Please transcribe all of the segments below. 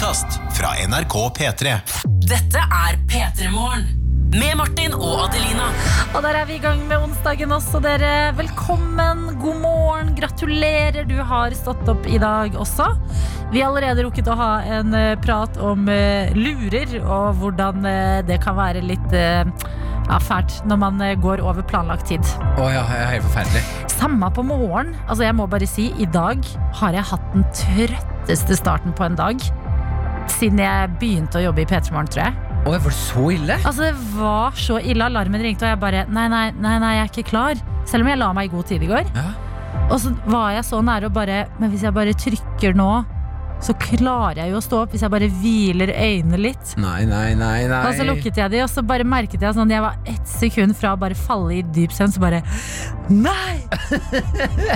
podkast fra NRK P3. Dette er P3 Morgen. Med Martin og Adelina. Og der er vi i gang med onsdagen også, dere. Velkommen, god morgen, gratulerer. Du har stått opp i dag også. Vi har allerede rukket å ha en eh, prat om eh, lurer, og hvordan eh, det kan være litt ja, fælt når man går over planlagt tid. Å ja, det er helt forferdelig. Samme på morgen. Altså, jeg må bare si, i dag har jeg hatt den trøtteste starten på en dag. Siden jeg begynte å jobbe i P3 Morgen, tror jeg. Oi, var det så ille? Altså Det var så ille. Alarmen ringte, og jeg bare Nei, nei, nei, nei jeg er ikke klar. Selv om jeg la meg i god tid i går. Ja. Og så var jeg så nære å bare Men hvis jeg bare trykker nå, så klarer jeg jo å stå opp. Hvis jeg bare hviler øynene litt. Nei, nei, nei, nei. Og så lukket jeg de, og så bare merket jeg sånn Jeg var ett sekund fra å bare falle i dyp søvn, så bare Nei!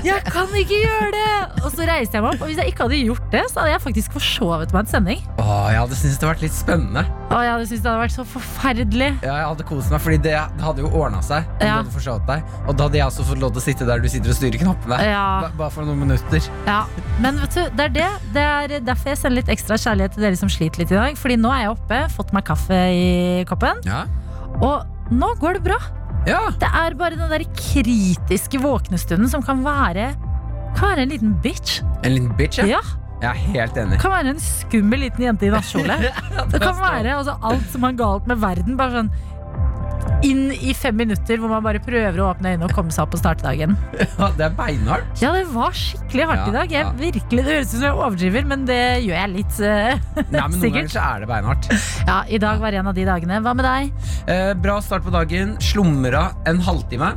Jeg kan ikke gjøre det! Og så reiste jeg meg opp, og hvis jeg ikke hadde gjort det, så hadde jeg faktisk forsovet meg en sending. Å, jeg hadde syntes det hadde vært litt spennende. Åh, jeg hadde syntes det hadde vært så forferdelig. Ja, jeg hadde kost meg, fordi det, hadde jo ordna seg. Ja. du hadde forsovet deg Og da hadde jeg også fått lov til å sitte der du sitter og styrer knappene. Ja. Bare for noen minutter. Ja, men vet du, det er det. Det er derfor jeg sender litt ekstra kjærlighet til dere som sliter litt i dag. Fordi nå er jeg oppe, fått meg kaffe i koppen, Ja. og nå går det bra. ja. Det er bare den der kritiske våknestunden som kan være kan være en liten bitch. En liten bitch, ja. Ja, Jeg er helt enig. Kan være en skummel liten jente i nattkjole. Det kan være altså, alt som er galt med verden. Bare sånn inn i fem minutter hvor man bare prøver å åpne øynene og komme seg opp og starte dagen. Ja, det er beinhardt. Ja, det var skikkelig hardt Ja, i dag. Jeg, ja. virkelig, Det høres ut som jeg overdriver, men det gjør jeg litt. Uh, Nei, men Noen ganger så er det beinhardt. Ja, I dag var en av de dagene. Hva med deg? Eh, bra start på dagen. Slumra en halvtime.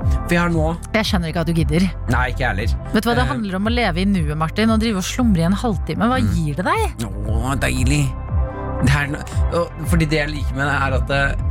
For jeg har nå Jeg skjønner ikke at du gidder. Nei, ikke jeg heller. Vet du hva Det Eh. handler om å leve i nuet, Martin. Og drive og slumre i en halvtime. Hva Mm. gir det deg? Å, deilig. Det er, fordi det jeg liker med det, er at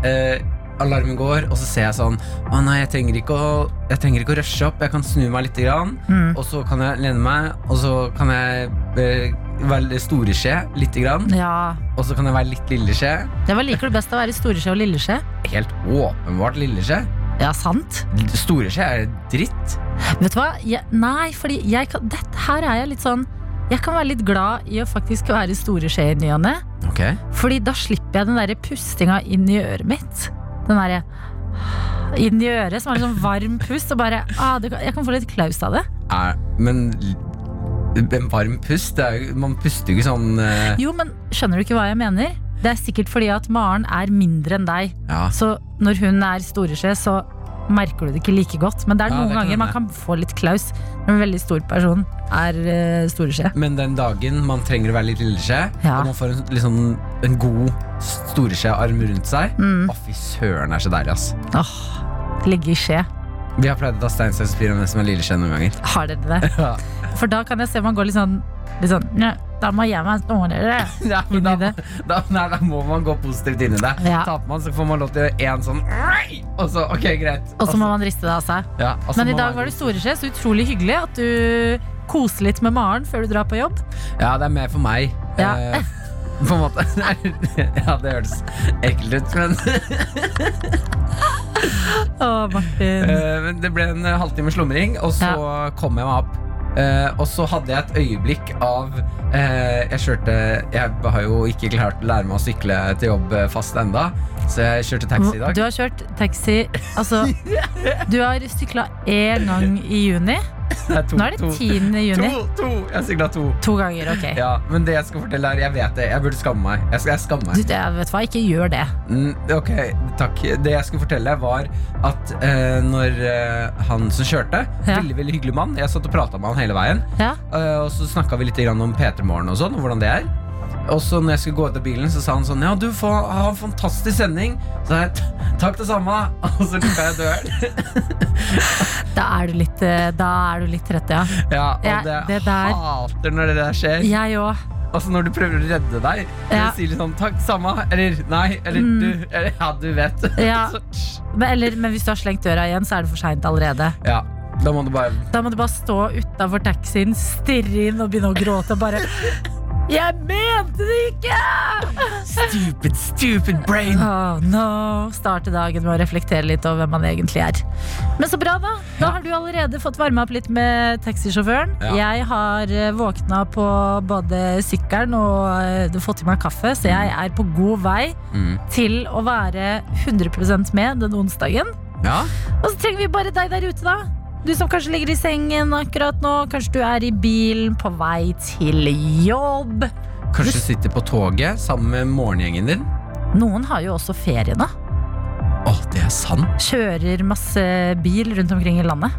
eh, alarmen går, og så ser jeg sånn Å nei, jeg trenger ikke å, jeg trenger ikke å rushe opp. Jeg kan snu meg litt, grann, Mm. og så kan jeg lene meg, og så kan jeg eh, være store skje lite grann, Ja, og så kan jeg være litt lille skje. Hva liker du best av å være storeskje og lilleskje? Helt åpenbart lille skje. Ja, sant. Store skje er dritt. Vet du hva? Jeg, nei, fordi jeg kan, dette her er jeg litt sånn Jeg kan være litt glad i å faktisk være store skje i ny og ne. Okay. Fordi da slipper jeg den derre pustinga inn i øret mitt. Den derre inn i øret, som er en sånn varm pust. Og bare, ah, det, jeg kan få litt klaus av det. Er, men en varm pust er, Man puster jo ikke sånn uh... Jo, men skjønner du ikke hva jeg mener? Det er sikkert fordi at Maren er mindre enn deg. Ja. Så når hun er storesjef, så merker du det ikke like godt. Men det er Ja, noen det ganger man kan få litt klaus når en veldig stor person er uh, storeskje. Men den dagen man trenger å være litt lilleskje, Ja. og man får en, liksom, en god storeskjearm rundt seg Mm. Å, fy søren, det er så deilig, ass. Åh, ligge i skje. Vi har pleid å ta stein, saks, papir om hvem som er lilleskje noen ganger. Har dere det? Ja. For da kan jeg se man går litt sånn, litt sånn «Nja, Da må jeg være snorere. Ja, men da, da, nei, da må man gå positivt inn i det. Ja. Taper man, så får man lov til én sånn Og så, ok, greit. Og så må man riste det av seg. ja, Men i dag var det storeskje, så utrolig hyggelig at du koser litt med Maren før du drar på jobb. Ja, det er mer for meg. Ja. Eh, på en måte. ja, det hørtes ekkelt ut, men Å, Martin. Eh, men det ble en halvtime slumring, og så kom jeg meg opp. Eh, og så hadde jeg et øyeblikk av uh, Jeg kjørte Jeg har jo ikke klart å lære meg å sykle til jobb eh, fast enda så jeg kjørte taxi i dag. Du har kjørt taxi Altså, du har sykla én gang i juni. To, Nå er det 10. juni. To, to! Jeg sykla to. To ganger, ok. Ja, men det jeg skal fortelle er Jeg vet det, jeg burde skamme meg. Jeg skal jeg skamme Du, jeg vet hva, ikke gjør det. Mm, ok, takk. Det jeg skulle fortelle, var at uh, når uh, han som kjørte Ja. Veldig veldig hyggelig mann. Jeg satt og prata med han hele veien. Ja. Uh, og så snakka vi litt grann om P3 Morgen og sånn, og hvordan det er. Og så når jeg skulle gå ut av bilen, så sa han sånn Ja, du får ha en fantastisk sending. Så sa jeg takk det samme. Og så lukka jeg døren. Da er du litt, eh, da er du litt trett, ja. Ja, og jeg, det, det der- hater når det der skjer. Jeg òg. Altså når du prøver å redde deg. Ja. Du sier litt sånn takk samme. Eller nei. Eller Mm. du. Eller ja, du vet. Ja. Men, eller- men hvis du har slengt døra igjen, så er det for seint allerede. ja. Da må du bare Da må du bare stå utafor taxien, stirre inn og begynne å gråte. og Bare Jeg mente det ikke! Stupid, stupid brain. Oh, no. Starte dagen med å reflektere litt over hvem man egentlig er. Men så bra, da. Da har du allerede fått varma opp litt med taxisjåføren. Ja. Jeg har eh, våkna på både sykkelen og eh, fått i meg kaffe, så jeg er på god vei Mm. til å være 100% med den onsdagen. Ja. Og så trenger vi bare deg der ute, da. Du som kanskje ligger i sengen akkurat nå. Kanskje du er i bilen på vei til jobb. Kanskje du sitter på toget sammen med morgengjengen din. Noen har jo også ferie nå. Å, det er sant. Kjører masse bil rundt omkring i landet.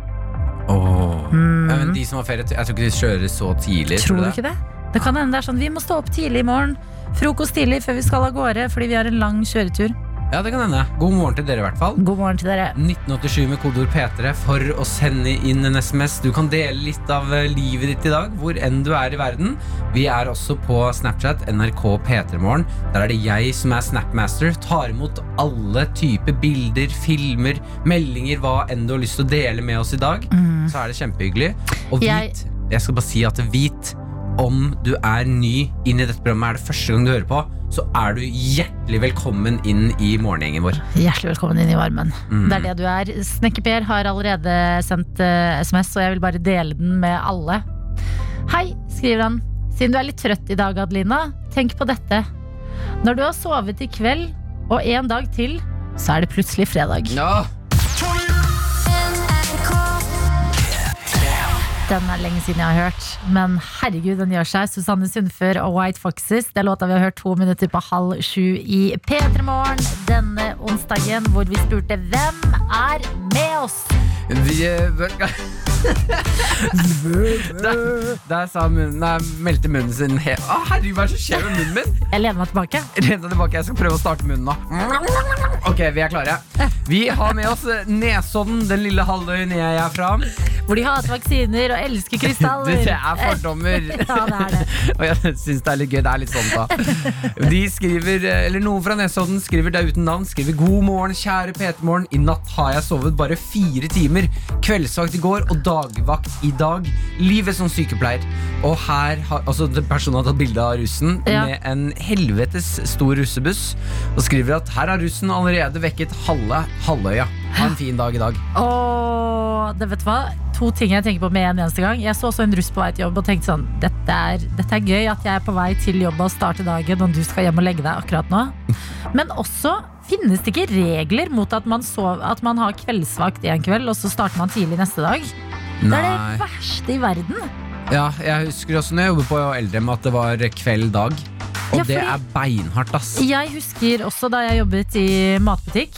Åh. Mm. Ja, men de som har ferie, jeg tror ikke de kjører så tidlig. Tror du ikke det? Det kan hende det er sånn Vi må stå opp tidlig i morgen. Frokost tidlig før vi skal av gårde fordi vi har en lang kjøretur. Ja, det kan hende. God morgen til dere, i hvert fall. God morgen til dere. 1987 med kodeord P3 for å sende inn en SMS. Du kan dele litt av eh, livet ditt i dag, hvor enn du er i verden. Vi er også på Snapchat, NRK P3morgen. Der er det jeg som er Snapmaster. Tar imot alle typer bilder, filmer, meldinger, hva enn du har lyst til å dele med oss i dag. Så er det kjempehyggelig. Og Jeg- jeg skal bare si at vit om du er ny inn i dette programmet, er det første gang du hører på, så er du hjertelig velkommen inn i morgengjengen vår. Hjertelig velkommen inn i varmen. Mm. Det er det du er. Snekker-Per har allerede sendt uh, SMS, og jeg vil bare dele den med alle. Hei, skriver han. Siden du er litt trøtt i dag, Adelina, tenk på dette. Når du har sovet i kveld og en dag til, så er det plutselig fredag. Ja. Den er lenge siden jeg har hørt, men herregud, den gjør seg. Susanne Sundfør og White Foxes. Det er låta vi har hørt to minutter på halv sju i P3 Morgen denne onsdagen, hvor vi spurte hvem er med oss? Vi eh, der, der sa munnen Nei, meldte munnen sin he Å, herregud, hva er det som skjer med munnen min? Jeg lener meg tilbake. Deg tilbake, jeg skal prøve å starte munnen nå. Ok, vi er klare. Vi har med oss eh, Nesodden, den lille halvøyen jeg er fra. Hvor de hater vaksiner og elsker krystaller. Det er fordommer. Ja, det er det. Og jeg syns det er litt gøy. Det er litt sånn, da. De skriver, eh, eller Noen fra Nesodden skriver det uten navn. Skriver God morgen, kjære PT-morgen. I natt har jeg sovet bare fire timer. Kveldsvakt i går og dagvakt i dag. Livet som sykepleier. Og her har altså, personen har tatt bilde av russen Ja. med en helvetes stor russebuss. Og skriver at her har russen allerede vekket halve halvøya. Ha en fin dag i dag. Åh, det vet du hva? To ting jeg tenker på med en eneste gang. Jeg så også en russ på vei til jobb og tenkte sånn dette er, dette er gøy at jeg er på vei til jobb og starter dagen, og du skal hjem og legge deg akkurat nå. Men også finnes det ikke regler mot at man, sov, at man har kveldsvakt en kveld, og så starter man tidlig neste dag. Det er det verste i verden. Ja, jeg husker også når jeg jobbet på Eldrem at det var kveld-dag. Og Ja, det er beinhardt, ass. Jeg husker også da jeg jobbet i matbutikk,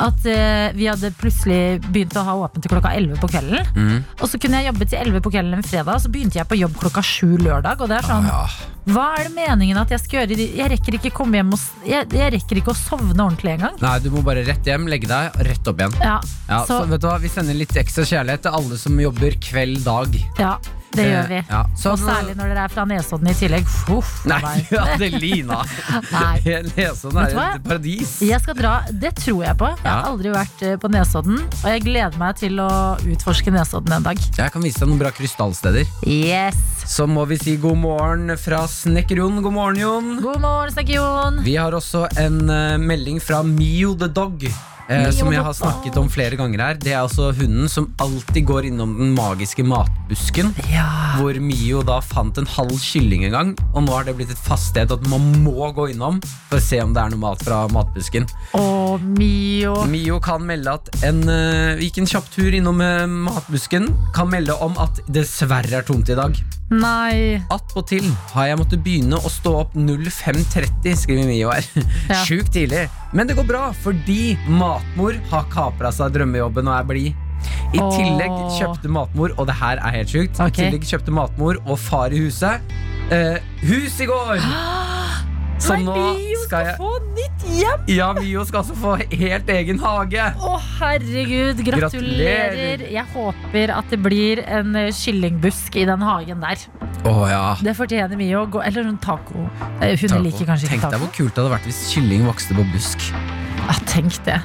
at uh, vi hadde plutselig begynt å ha åpent til klokka 11 på kvelden. Mm. Og så kunne jeg jobbe til 11 på kvelden en fredag, og så begynte jeg på jobb klokka 7 lørdag. Og det er sånn, Ja. hva er det meningen at jeg skal gjøre? Jeg rekker ikke komme hjem og jeg, jeg rekker ikke å sovne ordentlig engang. Nei, du må bare rett hjem, legge deg, rett opp igjen. Ja, Ja, så, så, vet du hva, Vi sender litt ekstra kjærlighet til alle som jobber kveld-dag. ja, det gjør vi. Eh, ja. Så- Og særlig når dere er fra Nesodden i tillegg. Uff, Nei. Adelina! Nesodden er et paradis. Jeg skal dra, Det tror jeg på. Jeg har aldri vært eh, på Nesodden. Og jeg gleder meg til å utforske Nesodden en dag. Jeg kan vise deg noen bra krystallsteder. Yes! Så må vi si god morgen fra Snekker-Jon. God morgen, Jon. God morgen, Snekker-Jon. Vi har også en eh, melding fra Mio the Dog. Eh, som jeg har snakket om flere ganger her. Det er altså hunden som alltid går innom den magiske matbusken. Ja. Hvor Mio da fant en halv kylling en gang. Og nå har det blitt et fast sted at man må gå innom for å se om det er noe mat fra matbusken. Åh, Mio. Mio kan melde at en uh, gikk en kjapp tur innom uh, matbusken. Kan melde om at dessverre er tomt i dag. Nei. Attpåtil har jeg måttet begynne å stå opp 05.30, skriver Mio her. Ja. Sjukt tidlig. Men det går bra, fordi matmor har kapra seg drømmejobben og er blid. I Åh. tillegg kjøpte matmor, og det her er helt sjukt, okay. I tillegg kjøpte matmor og far i huset eh, hus i går! Så Nei, Mio skal skal jeg få nytt hjem! Ja, Mio skal altså få helt egen hage. Å, herregud. Gratulerer. Gratulerer. Jeg håper at det blir en kyllingbusk i den hagen der. Oh, ja. Det fortjener Mio. Eller en taco. Eh, Hun Taco. liker kanskje ikke taco. Tenk deg hvor kult det hadde vært hvis kylling vokste på busk. Ja, tenk det.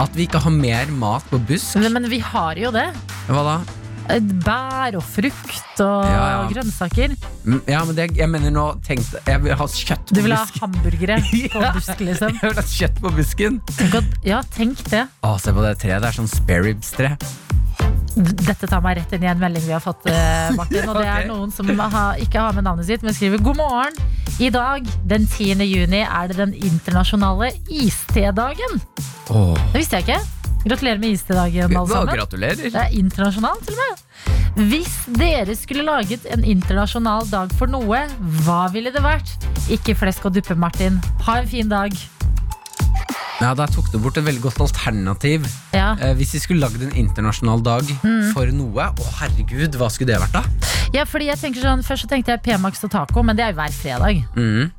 At vi ikke har mer mat på busk. Men, men vi har jo det. Hva da? Bær og frukt og Ja, ja. grønnsaker. Mm, Ja, men det, jeg mener nå tenk, Jeg vil ha kjøtt på busken. Du vil ha hamburgere på busken busk, liksom. Jeg vil ha kjøtt på busken. Tenk ja, tenk det. Å, se på det treet. Det er sånn spareribs-tre. Dette tar meg rett inn i en melding vi har fått, eh, Martin. Og det er noen som har, ikke har med navnet sitt, men skriver god morgen. I dag, den 10. juni, er det den internasjonale istedagen. Åh. Det visste jeg ikke. Gratulerer med istedagen, alle sammen. gratulerer. Det er internasjonalt, til og med. Hvis dere skulle laget en internasjonal dag for noe, hva ville det vært? Ikke flesk og duppe, Martin. Ha en fin dag. Ja, Da tok du bort et veldig godt alternativ. Ja, Eh, hvis vi skulle lagd en internasjonal dag Mm. for noe, å herregud, hva skulle det vært da? ja fordi jeg tenker sånn Først så tenkte jeg P-Max og taco, men det er jo hver fredag. Mm.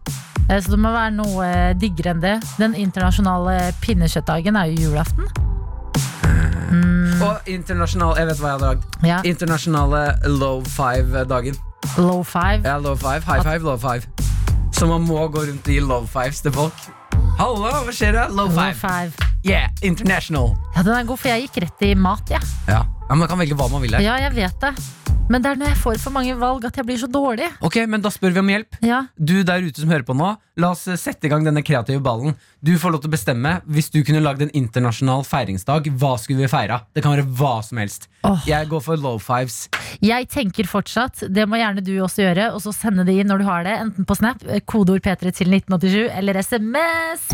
Eh, Så det må være noe eh, diggere enn det. Den internasjonale pinnekjøttdagen er jo julaften. Og internasjonal Jeg vet hva jeg har lagd. Ja, Internasjonale low five-dagen. Low five. Ja, low five. High five, low five. Så man må gå rundt i low fives til folk. Hallo, hva skjer da? Low Low five. five. Yeah, international. Ja, den er god, for jeg gikk rett i mat, jeg. Ja. ja, Man kan velge hva man vil her. Ja, jeg vet det. Men det er når jeg får for mange valg at jeg blir så dårlig. Ok, men da spør vi om hjelp. Ja, Du der ute som hører på nå, la oss sette i gang denne kreative ballen. Du får lov til å bestemme. Hvis du kunne lagd en internasjonal feiringsdag, hva skulle vi feira? Det kan være hva som helst. Oh. Jeg går for low fives. Jeg tenker fortsatt, det må gjerne du også gjøre, og så sende det inn når du har det, enten på Snap, kodeord P3 til 1987, eller SMS.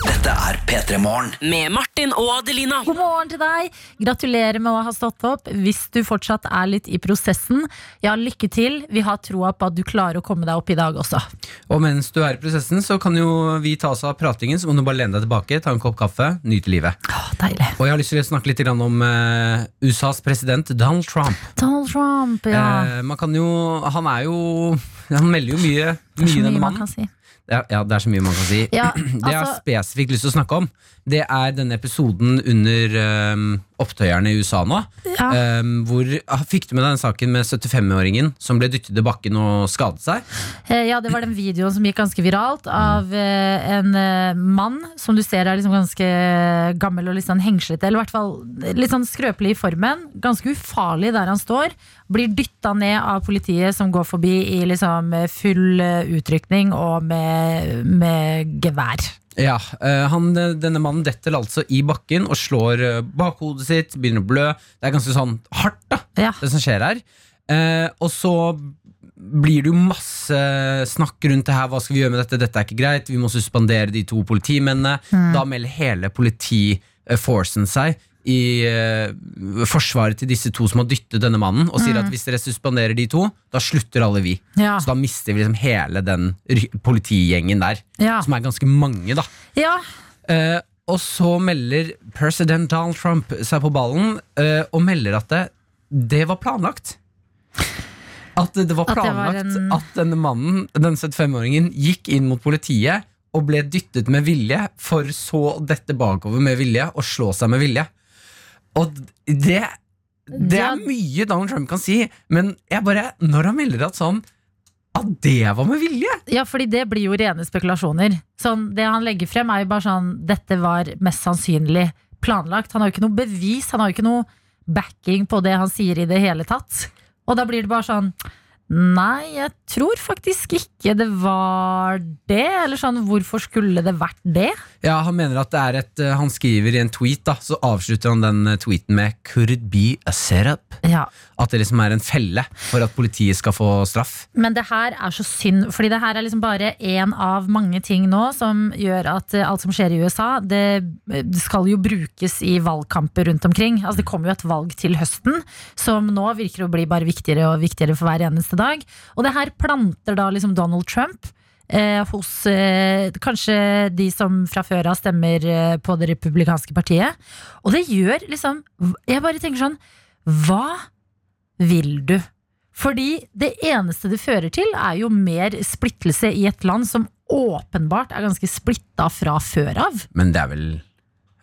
Dette er P3 Morgen. Med Martin og Adelina. God morgen til deg! Gratulerer med å ha stått opp. Hvis du fortsatt er litt i prosessen, ja, lykke til. Vi har troa på at du klarer å komme deg opp i dag også. Og mens du er i prosessen, så kan jo vi ta oss av pratingen. Så må du bare lene deg tilbake, ta en kopp kaffe, nyte livet. Åh, deilig. Og jeg har lyst til å snakke litt om eh, USAs president Donald Trump. Donald Trump, ja. Eh, man kan jo Han er jo Han melder jo mye, mye denne mannen. kan si. Ja, ja, det er så mye man kan si. Ja, Det jeg har altså, spesifikt lyst til å snakke om, det er denne episoden under um, opptøyerne i USA nå. ja. Um, hvor, ah, fikk du med deg den saken med 75-åringen som ble dyttet i bakken og skadet seg? Eh, ja, det var den videoen som gikk ganske viralt av eh, en eh, mann som du ser er liksom ganske gammel og litt sånn hengslete, eller i hvert fall litt sånn skrøpelig i formen. Ganske ufarlig der han står. Blir dytta ned av politiet som går forbi i liksom full utrykning og med, med gevær. Ja, eh, han, Denne mannen detter altså i bakken og slår eh, bakhodet sitt, begynner å blø. Det er ganske sånn hardt, da, Ja. det som skjer her. Eh, og så blir det jo masse snakk rundt det her. Hva skal vi gjøre med dette? Dette er ikke greit. Vi må suspendere de to politimennene. Da melder hele politiforcen seg i uh, forsvaret til disse to som har dyttet denne mannen, og sier at hvis dere suspenderer de to, da slutter alle vi. Ja. Så da mister vi liksom hele den politigjengen der, Ja. som er ganske mange, da. ja. Uh, og så melder president Donald Trump seg på ballen uh, og melder at det, det var planlagt. At det var At var planlagt en- at denne mannen, den 75-åringen, gikk inn mot politiet og ble dyttet med vilje, for så dette bakover med vilje og slå seg med vilje. Og det Det er mye Donald Trump kan si, men jeg bare Når han melder at sånn At det var med vilje! Ja, fordi det blir jo rene spekulasjoner. Sånn, det han legger frem er jo bare sånn Dette var mest sannsynlig planlagt. Han har jo ikke noe bevis, han har jo ikke noe backing på det han sier i det hele tatt. Og da blir det bare sånn Nei, jeg tror faktisk ikke det var det. Eller sånn, hvorfor skulle det vært det? Ja, Han mener at det er et eh, Han skriver i en tweet, da så avslutter han den eh, tweeten med 'Could it be a setup?' Ja, At det liksom er en felle for at politiet skal få straff. Men det her er så synd, fordi det her er liksom bare én av mange ting nå som gjør at eh, alt som skjer i USA, det skal jo brukes i valgkamper rundt omkring. Altså Det kommer jo et valg til høsten, som nå virker å bli bare viktigere og viktigere for hver eneste dag. Og det her planter da liksom Donald Trump. Eh, hos eh, kanskje de som fra før av stemmer eh, på det republikanske partiet. Og det gjør liksom Jeg bare tenker sånn Hva vil du? Fordi det eneste det fører til, er jo mer splittelse i et land som åpenbart er ganske splitta fra før av. Men det er vel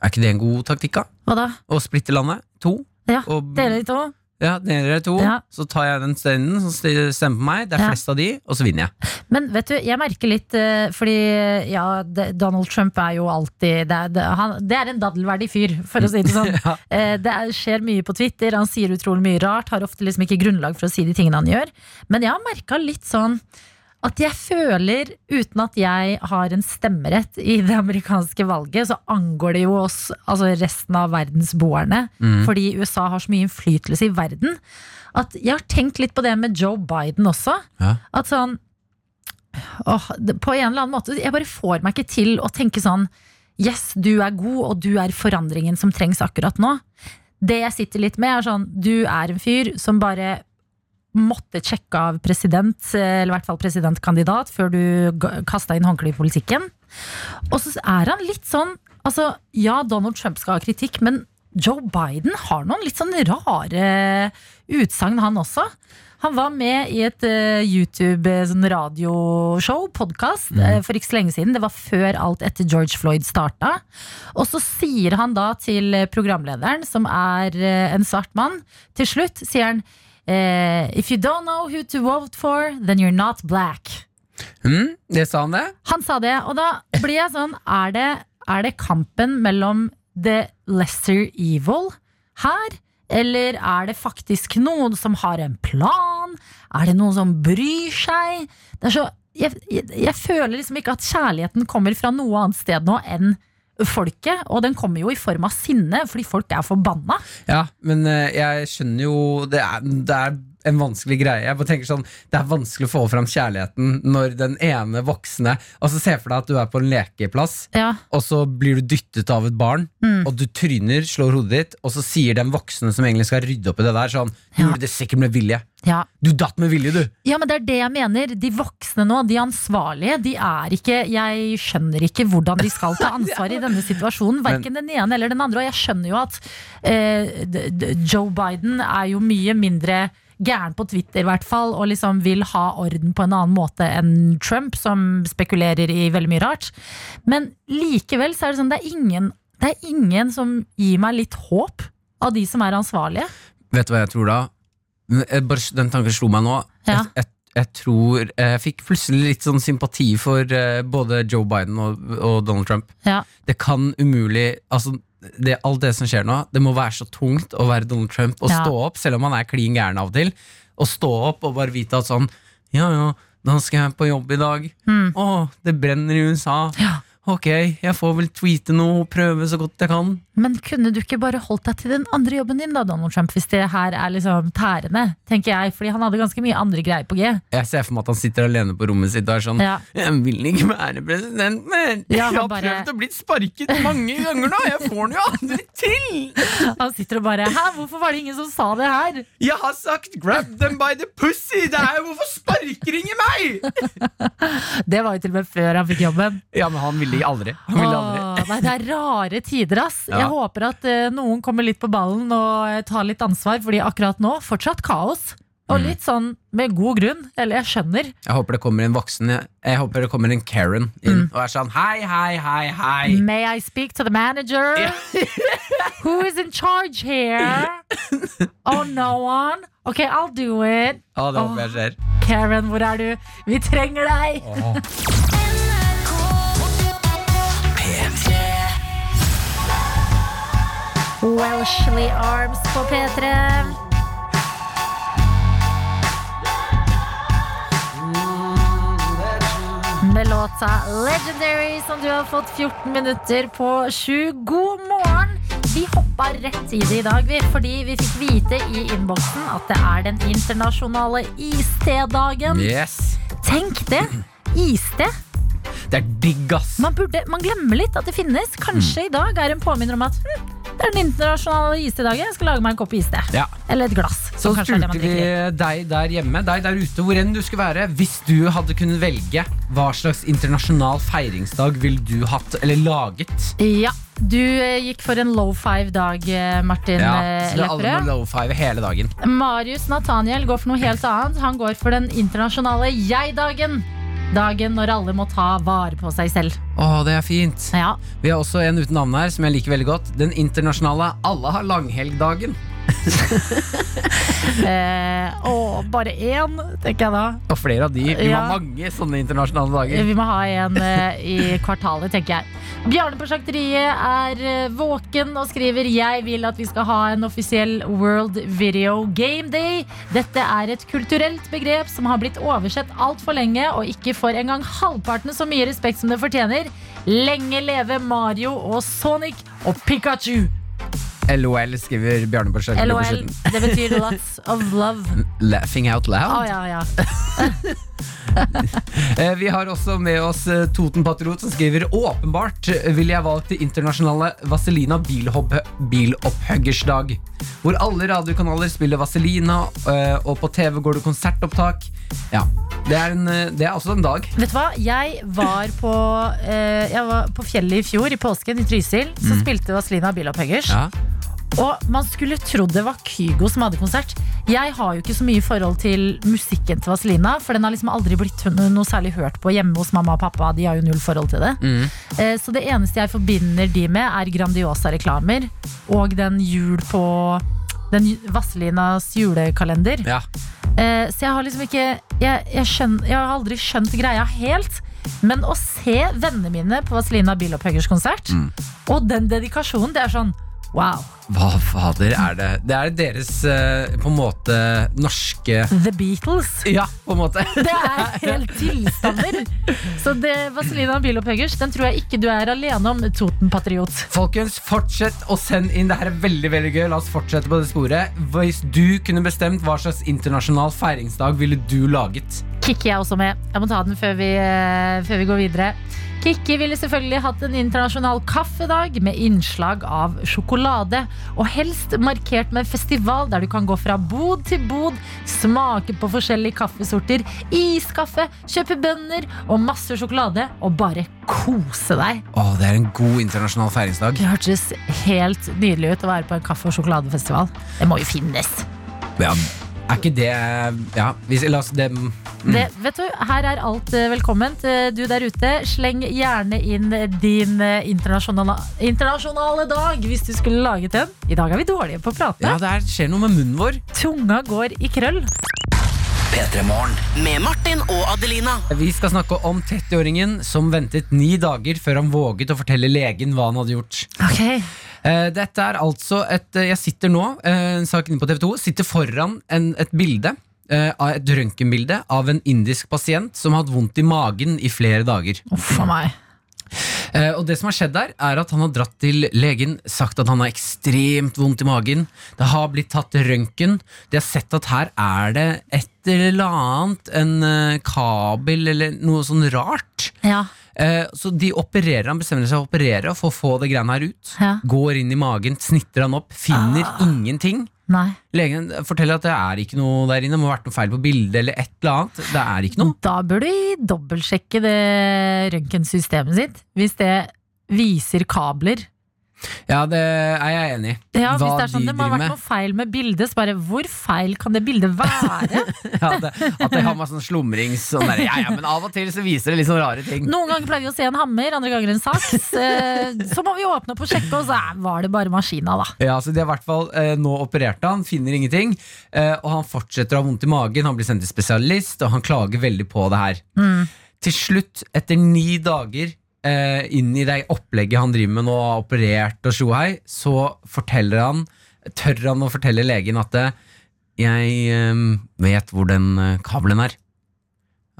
Er ikke det en god taktikk, da? Hva da? Å splitte landet? To? Ja, Og dele i to? Ja, dere er to. Ja. Så tar jeg den steinen som stemmer på meg. Det er Ja. flest av de, og så vinner jeg. Men vet du, jeg merker litt eh, Fordi ja, Donald Trump er jo alltid Det er, han, det er en daddelverdig fyr, for å si det sånn. Ja. Eh, Det er, skjer mye på Twitter, han sier utrolig mye rart, har ofte liksom ikke grunnlag for å si de tingene han gjør. Men jeg har merka litt sånn at jeg føler, uten at jeg har en stemmerett i det amerikanske valget, så angår det jo oss, altså resten av verdensboerne, fordi USA har så mye innflytelse i verden, at jeg har tenkt litt på det med Joe Biden også. Ja. At sånn åh, På en eller annen måte Jeg bare får meg ikke til å tenke sånn Yes, du er god, og du er forandringen som trengs akkurat nå. Det jeg sitter litt med, er sånn Du er en fyr som bare måtte sjekke av president, eller i hvert fall presidentkandidat, før du kasta inn håndkleet i politikken. Og så er han litt sånn Altså, ja, Donald Trump skal ha kritikk, men Joe Biden har noen litt sånn rare utsagn, han også. Han var med i et uh, YouTube-radioshow, sånn podkast, mm. for ikke så lenge siden. Det var før alt etter George Floyd starta. Og så sier han da til eh, programlederen, som er uh, en svart mann, til slutt sier han eh, If you don't know who to vote for, then you're not black. Mm, det sa han det? Han sa det, og da blir jeg sånn Er det, er det kampen mellom the lesser evil her? Eller er det faktisk noen som har en plan? Er det noen som bryr seg? Det er så, jeg, jeg, jeg føler liksom ikke at kjærligheten kommer fra noe annet sted nå enn folket. Og den kommer jo i form av sinne, fordi folk er forbanna. Ja, men eh, jeg skjønner jo Det er, det er en vanskelig greie. Jeg bare tenker sånn Det er vanskelig å få fram kjærligheten når den ene voksne Altså Se for deg at du er på en lekeplass, Ja, og så blir du dyttet av et barn, Mm. og du tryner, slår hodet ditt, og så sier den voksne som egentlig skal rydde opp i det der, sånn Du Ja. gjorde det sikkert med vilje. ja. Du datt med vilje, du! Ja, men det er det jeg mener. De voksne nå, de ansvarlige, de er ikke Jeg skjønner ikke hvordan de skal ta ansvar i denne situasjonen. Verken den ene eller den andre. Og jeg skjønner jo at eh, Joe Biden er jo mye mindre gæren på Twitter, i hvert fall, og liksom vil ha orden på en annen måte enn Trump, som spekulerer i veldig mye rart. Men likevel så er det sånn, det er ingen, det er ingen som gir meg litt håp av de som er ansvarlige. Vet du hva jeg tror da? Den tanken slo meg nå. Ja. Jeg, jeg, jeg tror Jeg fikk plutselig litt sånn sympati for eh, både Joe Biden og, og Donald Trump. Ja. Det kan umulig Altså det, Alt det som skjer nå, det må være så tungt å være Donald Trump og Ja. stå opp, selv om han er klin gæren av og til. Å stå opp og bare vite at sånn Ja, ja, da skal jeg på jobb i dag. Mm. Å, det brenner i USA. Ja. Ok, jeg får vel tweete noe prøve så godt jeg kan. Men kunne du ikke bare holdt deg til den andre jobben din da, Donald Trump, hvis det her er liksom tærende, tenker jeg, fordi han hadde ganske mye andre greier på G. Jeg ser for meg at han sitter alene på rommet sitt og er sånn Ja. Jeg vil ikke være president men Ja, jeg har bare- prøvd å bli sparket mange ganger nå. Jeg får den jo aldri til. Han sitter og bare Hæ, hvorfor var det ingen som sa det her? Jeg har sagt 'grab them by the pussy'. Det er jo hvorfor sparker ingen meg? Det var jo til og med før han fikk jobben. Ja, men han ville aldri. Han ville aldri. Åh, nei, det er rare tider, ass. Ja. Jeg håper at eh, noen kommer litt på ballen og eh, tar litt ansvar, fordi akkurat nå fortsatt kaos. Mm. Og litt sånn med god grunn. Eller jeg skjønner. Jeg håper det kommer en voksen Jeg håper det kommer en Karen inn og er sånn hei, hei, hei, hei. May I speak to the manager? Who is in charge here? Oh, no one? Ok, I'll do it. Å, det håper jeg skjer. Karen, hvor er du? Vi trenger deg! Welshly Arms på P3. Med låta Legendary, som du har fått 14 minutter på sju. God morgen! Vi hoppa rett i det i dag, vi, fordi vi fikk vite i innboksen at det er den internasjonale iste-dagen. Yes. Tenk det! Iste. Det er digg, ass. Man, burde, man glemmer litt at det finnes. Kanskje i dag er en påminner om at hm, det er den internasjonale iste-dagen. Jeg skal lage meg en kopp iste. Ja. Eller et glass. Så spurte vi deg der hjemme, deg der ute, hvor enn du skulle være, hvis du hadde kunnet velge hva slags internasjonal feiringsdag ville du hatt, eller laget? Ja, du eh, gikk for en low five-dag, eh, Martin Ja, eh, så det er alle Lepperød. low five hele dagen. Marius Nathaniel går for noe helt annet. Han går for den internasjonale jeg-dagen. Dagen når alle må ta vare på seg selv. Å, det er fint. Ja, Vi har også en uten navn her som jeg liker veldig godt. Den internasjonale Alle har langhelgdagen. Eh, og bare én, tenker jeg da. Og flere av de. Vi Ja. ha mange sånne internasjonale dager. Vi må ha en eh, i kvartalet, tenker jeg. Bjarne på Sjakteriet er eh, våken og skriver Jeg vil at vi skal ha en offisiell World Video Game Day. Dette er et kulturelt begrep som har blitt oversett altfor lenge og ikke får engang halvparten så mye respekt som det fortjener. Lenge leve Mario og Sonic og Pikachu. LOL skriver Bjarne på slutten. LOL. Det betyr lots of love. Laughing out loud? Oh, ja, ja. Eh, Vi har også med oss eh, Toten Patriot som skriver Åpenbart ville jeg valgt det internasjonale Vaselina bilopphøggersdag. Hvor alle radiokanaler spiller Vaselina, eh, og på TV går det konsertopptak. Ja, det er, en, det er også en dag. Vet du hva? Jeg var på, eh, jeg var på fjellet i fjor, i påsken, i Trysil. Så spilte Vazelina Bilopphøggers. Ja. Og man skulle trodd det var Kygo som hadde konsert. Jeg har jo ikke så mye forhold til musikken til Vazelina, for den har liksom aldri blitt noe særlig hørt på hjemme hos mamma og pappa. De har jo null forhold til det. Mm. Eh, Så det eneste jeg forbinder de med, er Grandiosa-reklamer og den jul på den Vaselinas julekalender. Ja. Eh, Så jeg har liksom ikke jeg, jeg, skjønner, jeg har aldri skjønt greia helt. Men å se vennene mine på Vazelina Bilopphøggers konsert, Mm. og den dedikasjonen, det er sånn wow. Hva fader er det? Det er deres eh, på en måte norske The Beatles. Ja, på en måte. Det er helt tilstander. Så det, Vazelina Bilopphøggers, den tror jeg ikke du er alene om, Toten-patriot. Folkens, fortsett å sende inn. Det her er veldig veldig gøy. La oss fortsette på det sporet. Hvis du kunne bestemt hva slags internasjonal feiringsdag ville du laget? Kikker jeg også med. Jeg må ta den før vi, eh, før vi går videre. Kikki ville selvfølgelig hatt en internasjonal kaffedag med innslag av sjokolade. Og helst markert med festival der du kan gå fra bod til bod, smake på forskjellige kaffesorter, iskaffe, kjøpe bønner og masse sjokolade, og bare kose deg. Å, det er en god internasjonal feiringsdag. Det hørtes helt nydelig ut å være på en kaffe- og sjokoladefestival. Det må jo finnes. Ja, er ikke det Ja, hvis, la oss det Det, vet du, her er alt eh, velkomment. Eh, Du der ute, sleng gjerne inn din eh, internasjonale, internasjonale dag hvis du skulle laget en. I dag er vi dårlige på å prate. Ja, det er, skjer noe med munnen vår. Tunga går i krøll. Med Martin og Adelina. Vi skal snakke om 30-åringen som ventet ni dager før han våget å fortelle legen hva han hadde gjort. Ok, Eh, Dette er altså et eh, Jeg sitter nå, eh, en sak inne på TV 2, sitter foran en, et bilde. Eh, av Et røntgenbilde av en indisk pasient som har hatt vondt i magen i flere dager. Uff a meg. Eh, og det som har skjedd der, er at han har dratt til legen, sagt at han har ekstremt vondt i magen. Det har blitt tatt røntgen. De har sett at her er det et eller annet, en eh, kabel eller noe sånn rart. Ja. Eh, så de opererer, han bestemmer seg for å operere for å få det greiene her ut. Ja. Går inn i magen, snitter han opp, finner ingenting. Nei. Legen forteller at det er ikke noe der inne, det må ha vært noe feil på bildet eller et eller annet. Det er ikke noe. Da bør de dobbeltsjekke det røntgensystemet sitt. Hvis det viser kabler. Ja, det er jeg enig i. Ja, hvis det er sånn, de det må ha vært noe feil med bildet, så bare hvor feil kan det bildet være? Ja, det, at det har med sånn slumrings sånn der, ja, ja, men av og til så viser det litt sånn rare ting. Noen ganger pleier vi å se en hammer, andre ganger en saks. Eh, Så må vi åpne opp og sjekke, og så var det bare maskina, da. Ja, så de har i hvert fall eh, Nå opererte han, finner ingenting. Eh, og han fortsetter å ha vondt i magen. Han blir sendt til spesialist, og han klager veldig på det her. Til slutt, etter ni dager eh, inn i det opplegget han driver med nå, har operert og sjohei, så forteller han tør han å fortelle legen at eh, jeg eh, vet hvor den eh, kabelen er.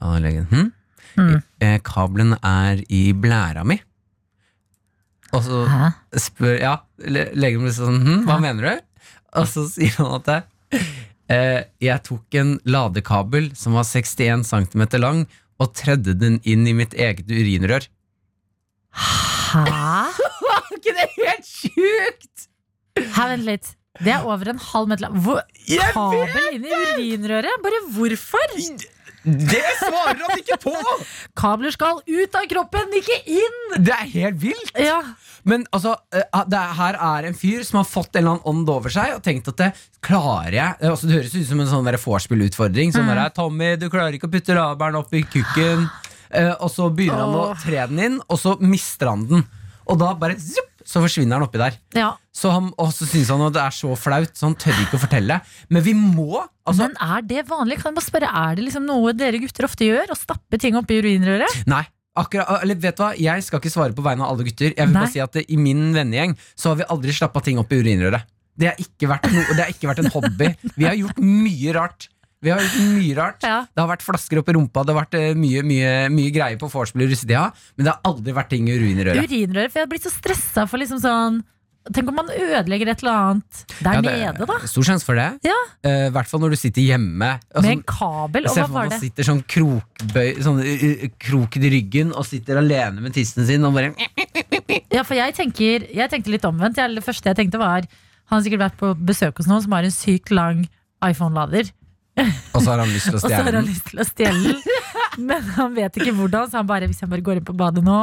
Og legen hm? Mm. Eh, kabelen er i blæra mi. Og så Hæ? spør Ja, legen blir sånn hm, Hva mener du? Og så sier han at det, eh, jeg tok en ladekabel som var 61 cm lang, og tredde den inn i mitt eget urinrør. Hæ? Var ikke det helt sjukt? Hæ, vent litt. Det er over en halv meter lang. Hvor, kabel inn i urinrøret? Bare hvorfor? Det svarer han ikke på! Kabler skal ut av kroppen, ikke inn! Det er helt vilt. Ja. Men altså, eh, det er- her er en fyr som har fått en eller annen ånd over seg og tenkt at det klarer jeg Eh, altså, Det høres ut som en sånn vorspiel-utfordring. Sånn der, 'Tommy, du klarer ikke å putte laberen opp i kukken.' Eh, og så begynner han å tre den inn, og så mister han den. Og da bare zup, så forsvinner han oppi der. Ja. Så han, og så syns han at det er så flaut, så han tør ikke å fortelle. Men vi må! Altså, Men er det vanlig? Kan jeg bare spørre, Er det liksom noe dere gutter ofte gjør? Å stappe ting oppi urinrøret? nei. Akkurat, eller vet du hva, Jeg skal ikke svare på vegne av alle gutter. Jeg vil Nei. bare si at eh, I min vennegjeng Så har vi aldri slappa ting opp i urinrøret. Det har ikke vært, noe, det har ikke vært en hobby. Vi har gjort mye rart. Vi har gjort mye rart Ja. Det har vært flasker oppi i rumpa, det har vært eh, mye, mye, mye greier på vorspiel i russetida, men det har aldri vært ting i urinrøret. Urinrøret, for jeg har blitt så stressa for liksom sånn Tenk om man ødelegger et eller annet der Ja, det nede, da. Stor sjanse for det. Ja. uh, hvert fall når du sitter hjemme. Altså, Med en kabel. Og Se for deg man sitter sånn Sånn uh, kroket i ryggen og sitter alene med tissen sin og bare Ja, for jeg tenker Jeg tenkte litt omvendt. Jeg, det første jeg tenkte var Han har sikkert vært på besøk hos noen som har en sykt lang iPhone-lader. Og så har han lyst til å Og så har stjele han den. lyst til å stjele den. Men han vet ikke hvordan, så han bare hvis jeg bare går inn på badet nå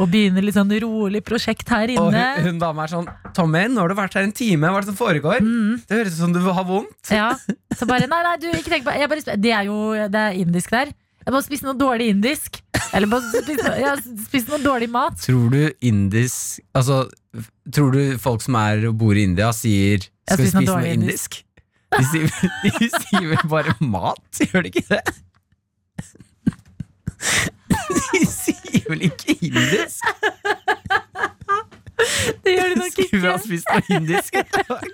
og begynner litt sånn rolig prosjekt her Og inne hun, hun dama er sånn Tommy, nå har du vært her en time, hva er det som foregår? Mm. Det høres ut som du har vondt. Ja, så bare Nei, nei, du, ikke tenk på jeg bare, Det er jo det er indisk der. Jeg må spise noe dårlig indisk. Eller bare spise, noe- spist noe dårlig mat. Tror du indisk Altså, tror du folk som er og bor i India, sier Skal vi noe spise noe dårlig indisk? De sier, de sier vel bare mat, gjør de ikke det? De sier vel ikke indisk? Det gjør de nok ikke. Skulle vi ha spist noe indisk i dag?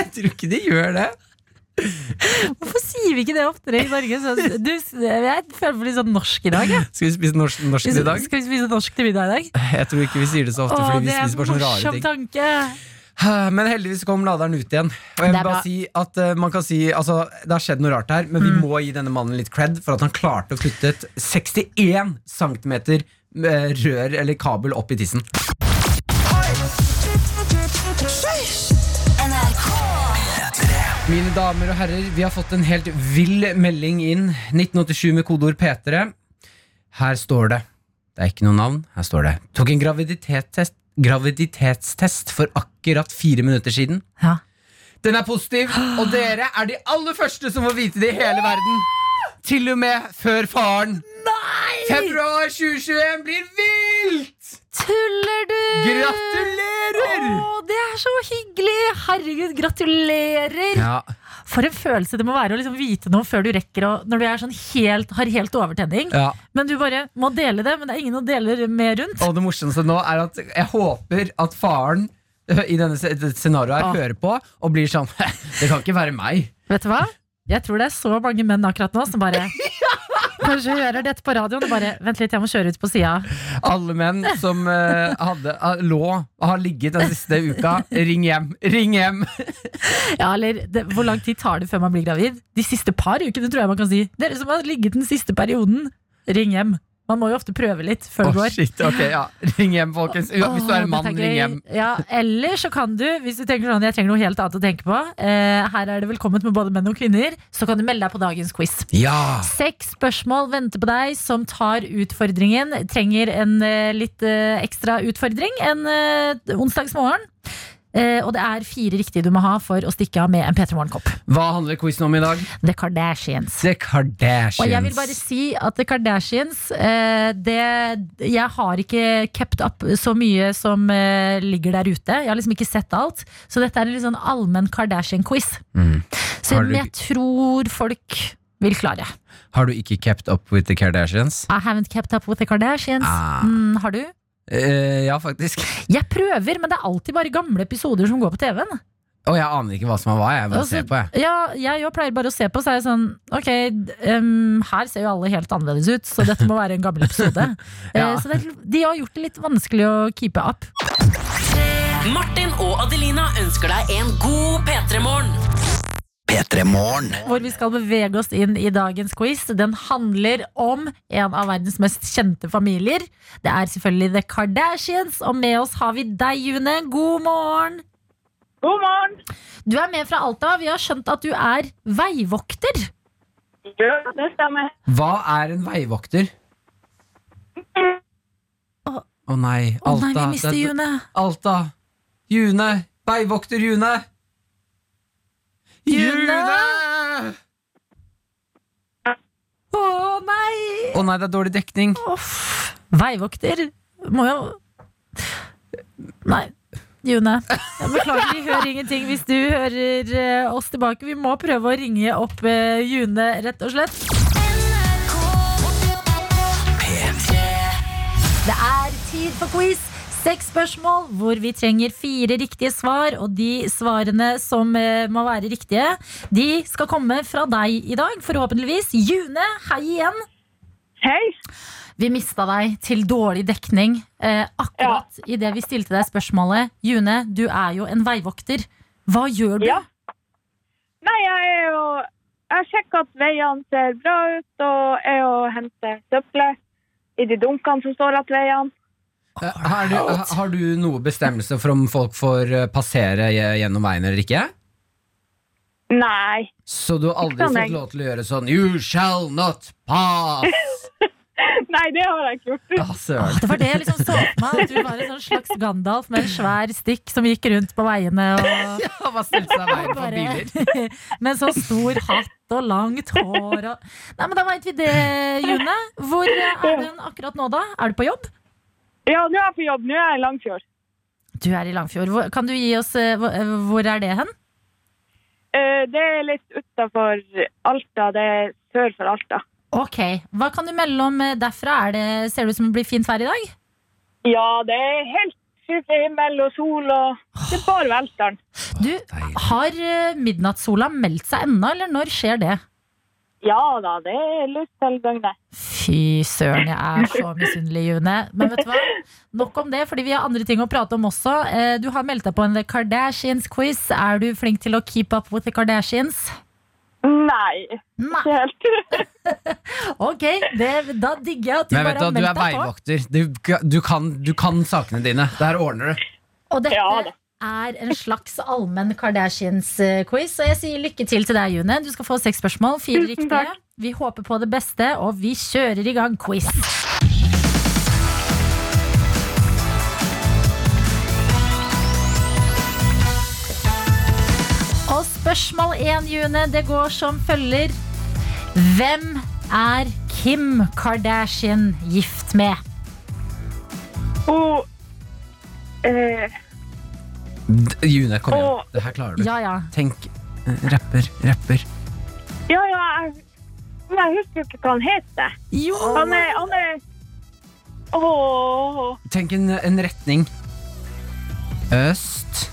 Jeg tror ikke de gjør det. Hvorfor sier vi ikke det oftere i Norge? Så, du, jeg føler meg litt sånn norsk i dag. Ja. Skal vi spise norsk, norsk i dag? Skal vi spise norsk til middag i dag? Jeg tror ikke vi sier det så ofte, Åh, fordi vi er spiser bare sånne rare ting. tanke. Men heldigvis kom laderen ut igjen. Og jeg vil bare si at uh, man kan si altså, Det har skjedd noe rart her, men vi Mm. må gi denne mannen litt cred for at han klarte å putte et 61 cm rør eller kabel opp i tissen. Mine damer og herrer, vi har fått en helt vill melding inn. 1987 med kodeord P3. Her står det Det er ikke noe navn. Her står det Tok en graviditetstest, graviditetstest for akkurat fire minutter siden. Ja. Den er positiv, og dere er de aller første som får vite det i hele verden. Til og med før faren. Nei! Februar 2021 blir vilt! Tuller du? Gratulerer! Å, det er så hyggelig! Herregud, gratulerer! Ja, For en følelse det må være å liksom vite noe før du rekker å Når du sånn helt, har helt overtenning. ja. Men du bare må dele det, men det er ingen å dele med rundt. Og det morsomste nå er at jeg håper at faren i denne scenarioet her Ah. hører på og blir sånn Det kan ikke være meg. Vet du hva? Jeg tror det er så mange menn akkurat nå som bare Kanskje hører dette på radioen og bare Vent litt, jeg må kjøre ut på sida. Alle menn som uh, hadde, uh, lå og har ligget den siste uka, ring hjem. Ring hjem! Ja, eller det, Hvor lang tid tar det før man blir gravid? De siste par ukene, tror jeg man kan si. Dere som har ligget den siste perioden, ring hjem. Man må jo ofte prøve litt før oh, det går. shit, ok, ja. Ring hjem, folkens. Hvis du er en mann, ring hjem. Ja, eller så kan du, hvis du tenker sånn jeg trenger noe helt annet å tenke på, eh, her er det velkomment med både menn og kvinner, så kan du melde deg på dagens quiz. Ja! Seks spørsmål venter på deg som tar utfordringen. Trenger en eh, litt eh, ekstra utfordring en uh, onsdagsmorgen. Eh, og det er fire riktige du må ha for å stikke av med en P3 Morgen-kopp. Hva handler quizen om i dag? The Kardashians. The Kardashians. Og jeg vil bare si at The Kardashians eh, det, Jeg har ikke kept up så mye som eh, ligger der ute. Jeg har liksom ikke sett alt. Så dette er en litt sånn allmenn Kardashian-quiz. Mm. Så du- jeg tror folk vil klare. Har du ikke kept up with the Kardashians? I haven't kept up with the Kardashians. Ah. Mm, har du? Eh, ja, faktisk. Jeg prøver, men det er alltid bare gamle episoder som går på TV-en. Og jeg aner ikke hva som er hva. Jeg bare Altså, ser på, jeg. Ja, jeg jo pleier bare å se på, så er jeg sånn Ok, um, her ser jo alle helt annerledes ut, så dette må være en gammel episode. Ja. uh, så det, de har gjort det litt vanskelig å keepe up. Martin og Adelina ønsker deg en god P3-morgen. P3 Morgen. Hvor vi skal bevege oss inn i dagens quiz. Den handler om en av verdens mest kjente familier. Det er selvfølgelig The Kardashians, og med oss har vi deg, June. God morgen! God morgen. Du er med fra Alta. Vi har skjønt at du er veivokter. Ja, det stemmer. Hva er en veivokter? Å. oh, nei, Alta. Alta. nei, vi mister June. Alta. June. Veivokter June. June! Å Å nei! nei, det er dårlig dekning. Off. Veivokter må jo Nei. June. Jeg beklager, vi hører ingenting hvis du hører eh, oss tilbake. Vi må prøve å ringe opp eh, June, rett og slett. Det er tid for quiz. Seks spørsmål hvor vi trenger fire riktige svar. Og de svarene som eh, må være riktige, de skal komme fra deg i dag, forhåpentligvis. June, hei igjen. Hei. Vi mista deg til dårlig dekning eh, akkurat i idet vi stilte deg spørsmålet. June, du er jo en veivokter. Hva gjør du? Ja. Nei, jeg er jo Jeg sjekker at veiene ser bra ut, og er og henter søppelet i de dunkene som står at veiene. Eh, Har du, har du noe bestemmelse for om folk får eh, passere gjennom veien eller ikke? Nei. Så du har aldri Ikke sånn, fått jeg- lov til å gjøre sånn You shall not pass! Nei, det har jeg ikke gjort. Ah, søren. Det var det jeg liksom så på meg. At du var en sånn slags Gandalf med en svær stikk som gikk rundt på veiene. Og Ja, bare stilte seg i veien for biler. med så stor hatt og langt hår og Nei, men da veit vi det, June. Hvor er du akkurat nå, da? Er du på jobb? Ja, nå er jeg på jobb. Nå er jeg i Langfjord. Du er i Langfjord. Hvor, kan du gi oss eh, hvor, eh, hvor er det hen? Eh, Det er litt utafor Alta. Det er sør for Alta. Ok, Hva kan du melde om derfra? Er det, ser det ut som det blir fint vær i dag? Ja, det er helt skyfri himmel og sol, og det er bare velteren Du. Har midnattssola meldt seg ennå, eller når skjer det? Ja da, det er lyst til døgnet. Fy søren, jeg er så misunnelig, June. Men vet du hva? Nok om det, fordi vi har andre ting å prate om også. Eh, Du har meldt deg på en The Kardashians-quiz. Er du flink til å keep up with the Kardashians? Nei, Nei. ikke helt. Ok, det, da digger jeg at du Men vet bare du, har hva, du meldt er deg på. veivokter. Du, du, kan, du kan sakene dine. Det her ordner du. Og dette Ja da. Er en slags allmenn Kardashians-quiz. Og jeg sier lykke til til deg, June. Du skal få seks spørsmål. Fire riktige. Vi håper på det beste, og vi kjører i gang quiz. Og spørsmål én, June, det går som følger. Hvem er Kim Kardashian gift med? Og eh, June, kom igjen. Det her klarer du. Ja, ja. Tenk eh, rapper, rapper. Ja, ja, jeg, jeg husker jo ikke hva han heter. Jo, Han er, han er Åh, Tenk en, en retning. Øst,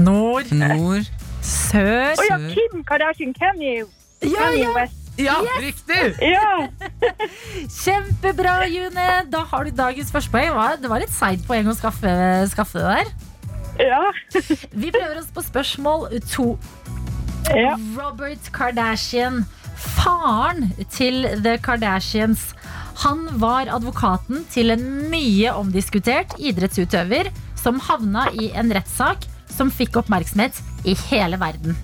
nord, nord sør Å ja, Kim Kardashian Kanye. Ja, ja. West. Ja, riktig! Ja, Kjempebra, June. Da har du dagens første poeng. Det var litt seigt poeng å skaffe, skaffe det der. Ja, Vi prøver oss på spørsmål to. ja. Robert Kardashian, faren til The Kardashians. Han var advokaten til en mye omdiskutert idrettsutøver som havna i en rettssak som fikk oppmerksomhet i hele verden.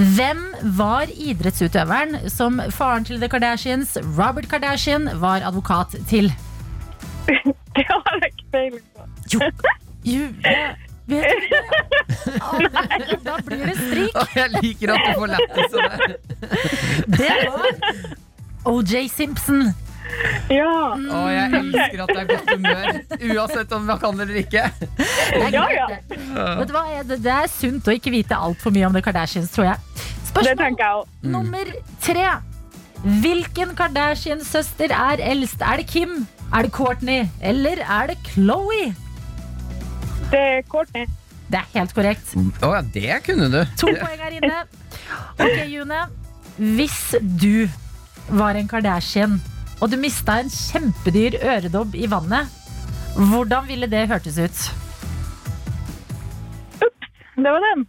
Hvem var idrettsutøveren som faren til The Kardashians, Robert Kardashian, var advokat til? Det har jeg ikke peiling på. Jo, Julie, vet du ikke det? Da blir det stryk. Å, jeg liker at du får lættis av det. Det var OJ Simpson. Ja, Å, jeg elsker at det er godt humør. Uansett om man kan det eller ikke. Det er, Ja, greit, ja. det. Vet du hva? Det, det er sunt å ikke vite altfor mye om The Kardashians, tror jeg. det Spørsmål tenker jeg òg. nummer tre. Hvilken Kardashian-søster er eldst? Er det Kim? Er det Courtney? Eller er det Chloé? Det er Courtney. Det er helt korrekt. Å ja, det kunne du. To poeng her inne. Ok, June. Hvis du var en Kardashian, og du mista en kjempedyr øredobb i vannet, hvordan ville det hørtes ut? Det var den.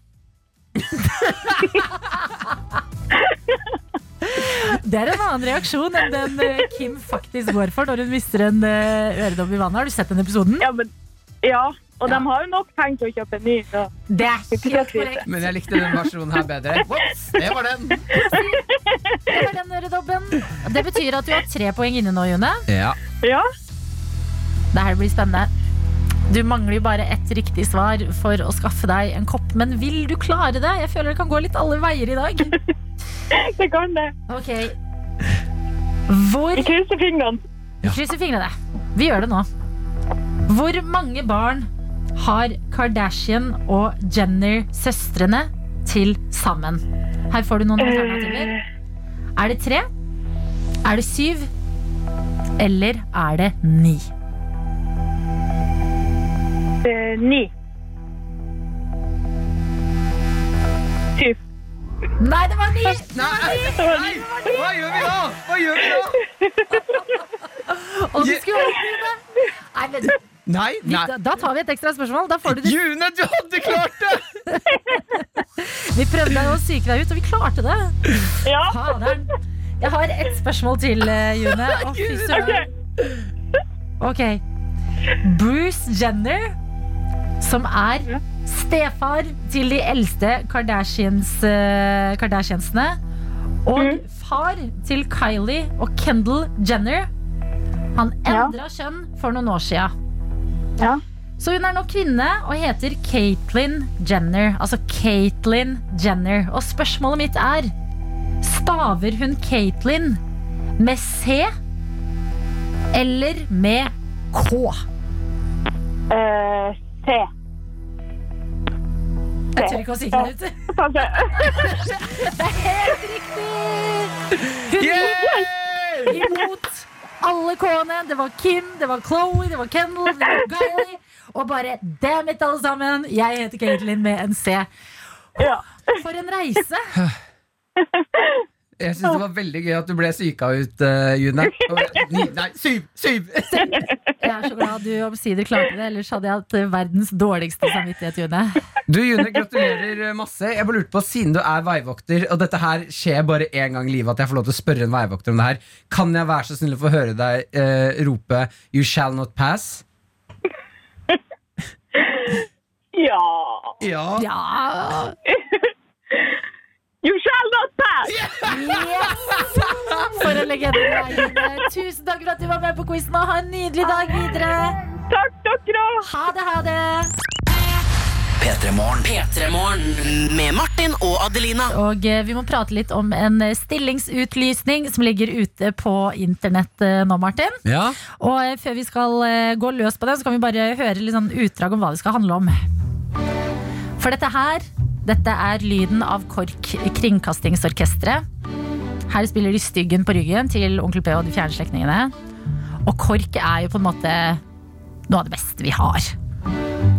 Det er en annen reaksjon enn den eh, Kim faktisk går for når hun mister en eh, øredobb i vannet. Har du sett den episoden? Ja, men, ja. Og Ja. de har jo nok penger til å kjøpe en ny. Så. Det er Ikke helt korrekt. Men jeg likte den versjonen her bedre. What? det var den. Det var den øredobben. Det betyr at du har tre poeng inne nå, June. Ja. Ja, Det her blir spennende. Du mangler jo bare ett riktig svar for å skaffe deg en kopp, men vil du klare det? Jeg føler det kan gå litt alle veier i dag. det kan det. Ok. Hvor Vi krysser fingrene. Vi krysser fingrene. Vi gjør det nå. Hvor mange barn har Kardashian og Jenner-søstrene til sammen? Her får du noen alternativer. Er det tre? Er det syv? Eller er det ni? Eh, ni. Syv. Nei, det var ni! Nei, nei, hva gjør vi da? Hva gjør vi da? Og du skulle vært det. Nei, men, Nei, nei. da, da tar vi et ekstra spørsmål. Da får du det. June, du hadde klart det! Vi prøvde å psyke deg ut, og vi klarte det. Ja. Faderen. Jeg har ett spørsmål til, eh, June. Å, fy søren. Ok. Bruce Jenner, som er stefar til de eldste Kardashians, eh, Kardashiansene, og far til Kylie og Kendall Jenner, han Ja. endra kjønn for noen år sia. Ja. Så hun er nå kvinne og heter Caitlyn Jenner. Altså Caitlyn Jenner. Og spørsmålet mitt er Staver hun Caitlyn med C eller med K? Uh, C. Jeg tør ikke å sikre det ut. Det er helt riktig! Hun yeah! imot alle K-ene. Det var Kim, det var Chloe, det var Kendall, det var Guiley. Og bare damn it, alle sammen. Jeg heter Caitlyn med en C. Ja. For en reise! Jeg syns det var veldig gøy at du ble psyka ut, uh, June. Ni, nei, syv! Syv! Jeg er så glad du omsider klarte det, ellers hadde jeg hatt eh, verdens dårligste samvittighet, June. Du, June, gratulerer eh, masse. Jeg bare lurte på, Siden du er veivokter, og dette her skjer bare én gang i livet, at jeg får lov til å spørre en veivokter om det her, kan jeg være så snill å få høre deg uh, rope 'You shall not pass'? ja. Ja. Ja! You shall not pass! Yes! For en legende Tusen takk for at du var med på quizen, og ha en nydelig dag videre. Takk, dere. Ha det, ha det. Petremorne. Petremorne. Med Martin og Adelina. Og eh, vi må prate litt om en stillingsutlysning som ligger ute på internett eh, nå, Martin. ja. Og eh, før vi skal eh, gå løs på den, så kan vi bare høre litt sånn utdrag om hva det skal handle om. For dette her, dette er lyden av KORK Kringkastingsorkestret. Her spiller de styggen på ryggen til Onkel P og de fjerne slektningene. Og KORK er jo på en måte noe av det beste vi har.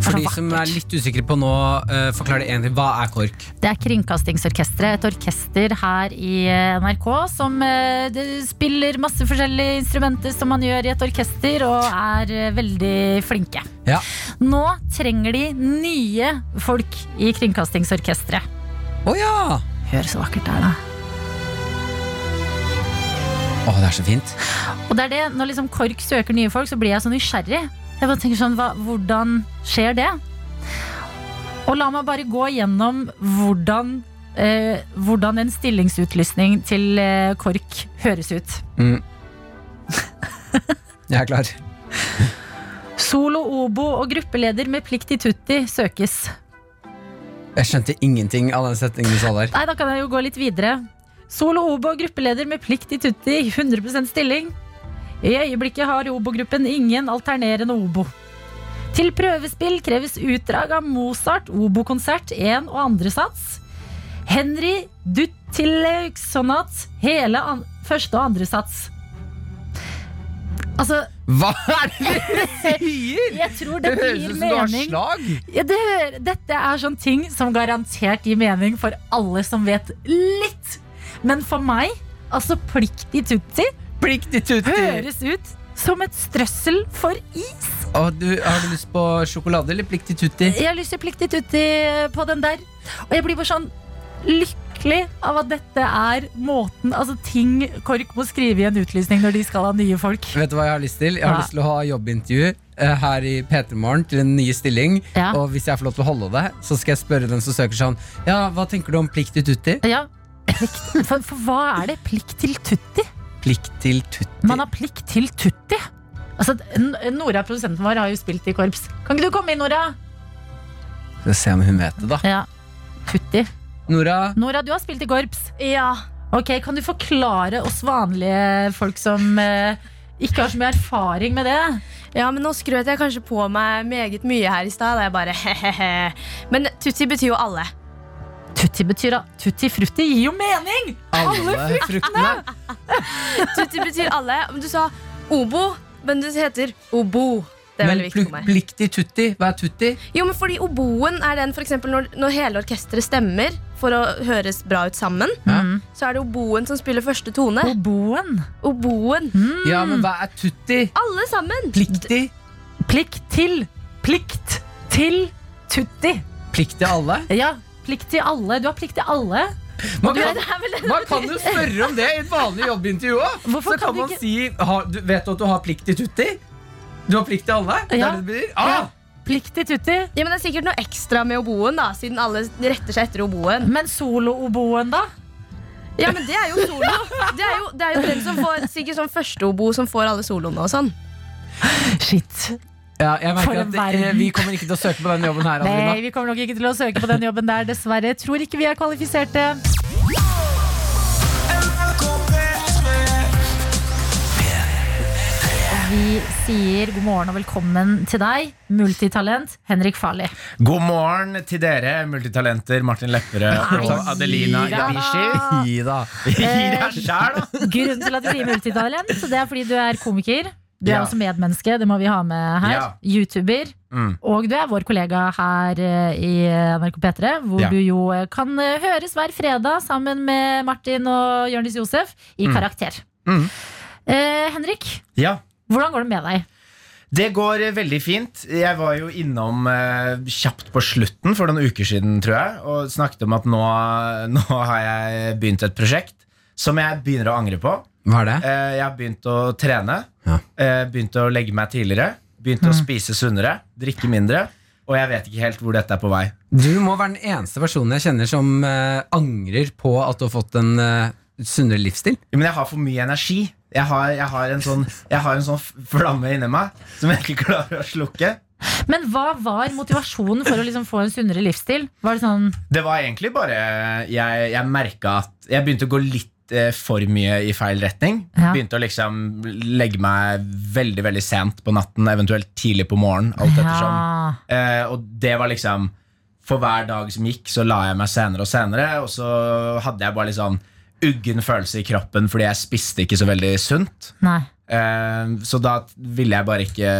For de som er litt usikre på nå, uh, forklar det én til. Hva er KORK? Det er Kringkastingsorkesteret. et orkester her i eh, NRK som uh, det spiller masse forskjellige instrumenter som man gjør i et orkester, og er veldig flinke. Ja. Nå trenger de nye folk i Kringkastingsorkesteret. Å ja! Hør så vakkert det er, da. Å, det er så fint. Og det er det, når liksom KORK søker nye folk, så blir jeg så nysgjerrig. Jeg bare tenker sånn, hva, Hvordan skjer det? Og la meg bare gå gjennom hvordan, eh, hvordan en stillingsutlysning til eh, KORK høres ut. Mm. Jeg er klar. Solo, obo og gruppeleder med plikt i tutti søkes. Jeg skjønte ingenting av den setningen du sa der. Nei, da kan jeg jo gå litt videre. Solo, obo og gruppeleder med plikt i tutti, 100% stilling. I øyeblikket har obo-gruppen ingen alternerende obo. Til prøvespill kreves utdrag av Mozart obo-konsert 1 og andre sats. Henry Dutilleksonat hele første og andre sats. Altså, Hva er det du sier?! jeg tror Det det høres ut som du har slag. Ja, det, dette er sånn ting som garantert gir mening for alle som vet litt. Men for meg, altså plikt i tutti, Plikt i tutti. høres ut som et strøssel for is. Og du, har du lyst på sjokolade eller plikt i tutti? Jeg har lyst til plikt i tutti på den der. Og jeg blir bare sånn lykkelig av at dette er måten Altså ting KORK må skrive i en utlysning når de skal ha nye folk. Vet du hva jeg har lyst til? Jeg har ja. lyst til å ha jobbintervju eh, her i P3 Morgen til en ny stilling. Ja. Og hvis jeg får lov til å holde det, så skal jeg spørre den som søker sånn Ja, hva tenker du om plikt til tutti? Ja. For, for hva er det? Plikt til tutti? Plikt til tutti. Man har plikt til tutti. Altså, Nora, produsenten vår, har jo spilt i korps. Kan ikke du komme inn, Nora? Skal vi se om hun vet det, da. Ja. Tutti. Nora, Nora, du har spilt i korps. Ja. Ok, Kan du forklare oss vanlige folk som eh, ikke har så mye erfaring med det. Ja, men nå skrøt jeg kanskje på meg meget mye her i stad. da Jeg bare he-he-he. Men tutti betyr jo alle. Tutti betyr at Tutti frutti gir jo mening! Alle fruktene. Tutti betyr alle. Du sa obo, men du heter obo. Det er Men veldig viktig for meg. pliktig tutti, hva er tutti? Jo, men fordi oboen er den for når, når hele orkesteret stemmer for å høres bra ut sammen, Mm. så er det oboen som spiller første tone. Oboen. Oboen. Ja, men hva er tutti? Alle sammen. Pliktig? Plikt til. Plikt til tutti. Plikt til alle? Ja, plikt til alle. Du har plikt til alle. Man kan, man kan jo spørre om det i et vanlig jobbintervju òg! Så kan kan man ikke- si har, du, Vet du at du har plikt til tutti? Du har plikt til alle? Ja. det det? Ah! Ja. Plikt til tutti. Ja, men Det er sikkert noe ekstra med oboen, da siden alle retter seg etter oboen. Men solooboen, da? Ja, men Det er jo solo. Det er jo, det er jo den som får sikkert sånn førsteobo som får alle soloene og sånn. Shit. Ja, jeg merker at verden. eh, Vi kommer ikke til å søke på den jobben her. Nei, Adelina. vi kommer nok ikke til å søke på den jobben der, dessverre. Tror ikke vi er kvalifiserte. Vi sier god morgen og velkommen til deg, multitalent Henrik Farli. God morgen til dere, multitalenter Martin Lepperød og Nei, Adelina. Ibishi. Gi da. Deg sjæl, da! Grunnen til at vi sier multitalent, det er fordi du er komiker. Du er Ja. også medmenneske, det må vi ha med her. Ja. YouTuber. Mm. Og du er vår kollega her eh, i NRK P3, hvor Ja. du jo eh, kan eh, høres hver fredag sammen med Martin og Jonis Josef i Mm. Karakter. Mm. Eh, Henrik, Ja. hvordan går det med deg? Det går veldig fint. Jeg var jo innom eh, kjapt på slutten for noen uker siden, tror jeg, og snakket om at nå, nå har jeg begynt et prosjekt som jeg begynner å angre på. Hva er det? Eh, jeg har begynt å trene. Ja. Eh, begynt å legge meg tidligere. Begynt å spise sunnere. Drikke mindre. Og jeg vet ikke helt hvor dette er på vei. Du må være den eneste personen jeg kjenner som eh, angrer på at du har fått en eh, sunnere livsstil. Ja, Men jeg har for mye energi. Jeg har, jeg har, en, sånn, jeg har en sånn flamme inni meg som jeg ikke klarer å slukke. Men hva var motivasjonen for å liksom få en sunnere livsstil? Var det sånn Det var egentlig bare Jeg, jeg merka at jeg begynte å gå litt eh, for mye i feil retning. Ja. Begynte å liksom legge meg veldig veldig sent på natten, eventuelt tidlig på morgenen. Alt ettersom. Ja. Eh, og det var liksom For hver dag som gikk, så la jeg meg senere og senere. Og så hadde jeg bare litt sånn uggen følelse i kroppen fordi jeg spiste ikke så veldig sunt. Nei. Eh, så da ville jeg bare ikke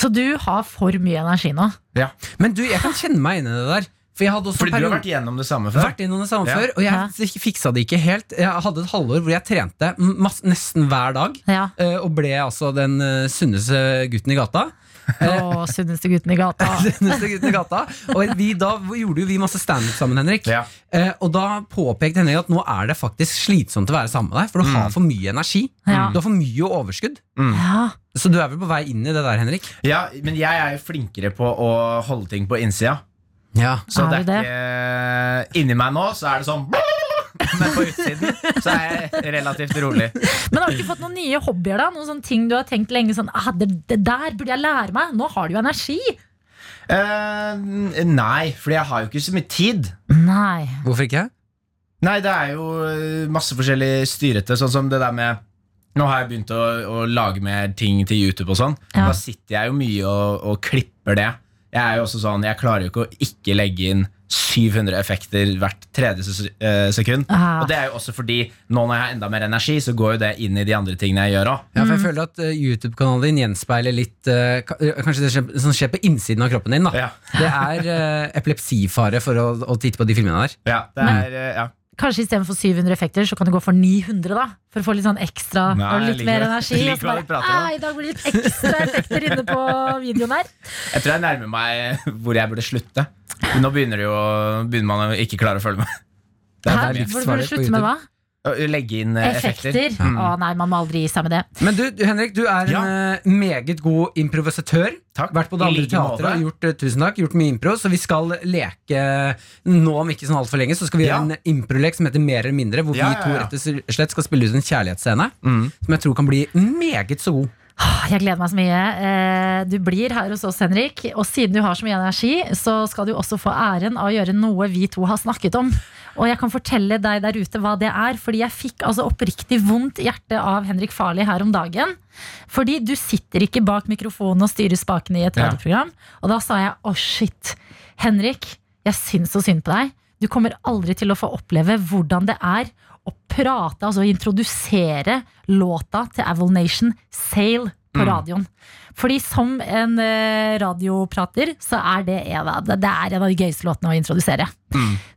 Så du har for mye energi nå? Ja. Men du, jeg kan kjenne meg inn i det der. For jeg hadde også Fordi du har vært igjennom det samme før. vært innom det samme Ja. før, og jeg fiksa det ikke helt. Jeg hadde et halvår hvor jeg trente masse, nesten hver dag. Ja. eh, Og ble altså den eh, sunneste gutten i gata. Å, sunneste gutten i gata. Sunneste gutten i gata Og vi, da gjorde jo vi masse standup sammen, Henrik. Ja. Eh, og da påpekte Henrik at nå er det faktisk slitsomt å være sammen med deg, for du har for mye energi. Ja. Du har for mye overskudd. Ja. Så du er vel på vei inn i det der, Henrik? Ja, men jeg er jo flinkere på å holde ting på innsida. Ja. Så Er det det er ikke Inni meg nå så er det sånn Men på utsiden så er jeg relativt rolig. Men har du ikke fått noen nye hobbyer, da? Noen sånne ting du har tenkt lenge sånn ah, det, det der burde jeg lære meg. Nå har du jo energi. Uh, nei, for jeg har jo ikke så mye tid. Nei. Hvorfor ikke? Nei, det er jo eh, masse forskjellig styrete, sånn som det der med Nå har jeg begynt å, å lage mer ting til YouTube og sånn. Ja. Da sitter jeg jo mye og, og klipper det. Jeg er jo også sånn, jeg klarer jo ikke å ikke legge inn 700 effekter hvert tredje eh, sekund. Aha. Og det er jo også fordi nå når jeg har enda mer energi, så går jo det inn i de andre tingene jeg gjør òg. Ja, for jeg føler at eh, YouTube-kanalen din gjenspeiler litt uh, Kanskje det skjer, som skjer på innsiden av kroppen din. da Ja. Det er uh, epilepsifare for å, å titte på de filmene der. Ja, det er, uh, ja. Kanskje istedenfor 700 effekter, så kan du gå for 900, da. For å få litt sånn ekstra Nei, og litt mer energi. Og så bare, vi prater om. «Ah, I dag blir det litt ekstra effekter inne på videoen her. Jeg tror jeg nærmer meg hvor jeg burde slutte. Nå begynner, det jo, begynner man å ikke klare å følge med. Det er Hæ? Hvor burde du slutte med hva? Legge inn effekter. effekter. Mm. Å nei, man må aldri gi seg med det. Men du, du, Henrik, du er en Ja. en meget god improvisatør. Takk. Vært på det andre like teatret og gjort, eh, tusen takk, gjort mye impro. Så vi skal leke nå om ikke sånn altfor lenge. Så skal vi Ja. gjøre en improlek som heter Mer eller mindre. Hvor Ja, vi to rett og slett skal spille ut en kjærlighetsscene Mm. som jeg tror kan bli meget så god. Ah, Jeg gleder meg så mye. Eh, Du blir her hos oss, Henrik. Og siden du har så mye energi, så skal du også få æren av å gjøre noe vi to har snakket om. Og jeg kan fortelle deg der ute hva det er, fordi jeg fikk altså oppriktig vondt hjerte av Henrik Farli her om dagen. Fordi du sitter ikke bak mikrofonen og styrer spakene i et Ja. radioprogram. Og da sa jeg å shit, Henrik, jeg syns så synd på deg. Du kommer aldri til å få oppleve hvordan det er å prate, altså introdusere låta til Aval Nation, Sail, på radioen. Fordi som en eh, radioprater, så er det en av, det er en av de gøyeste låtene å introdusere.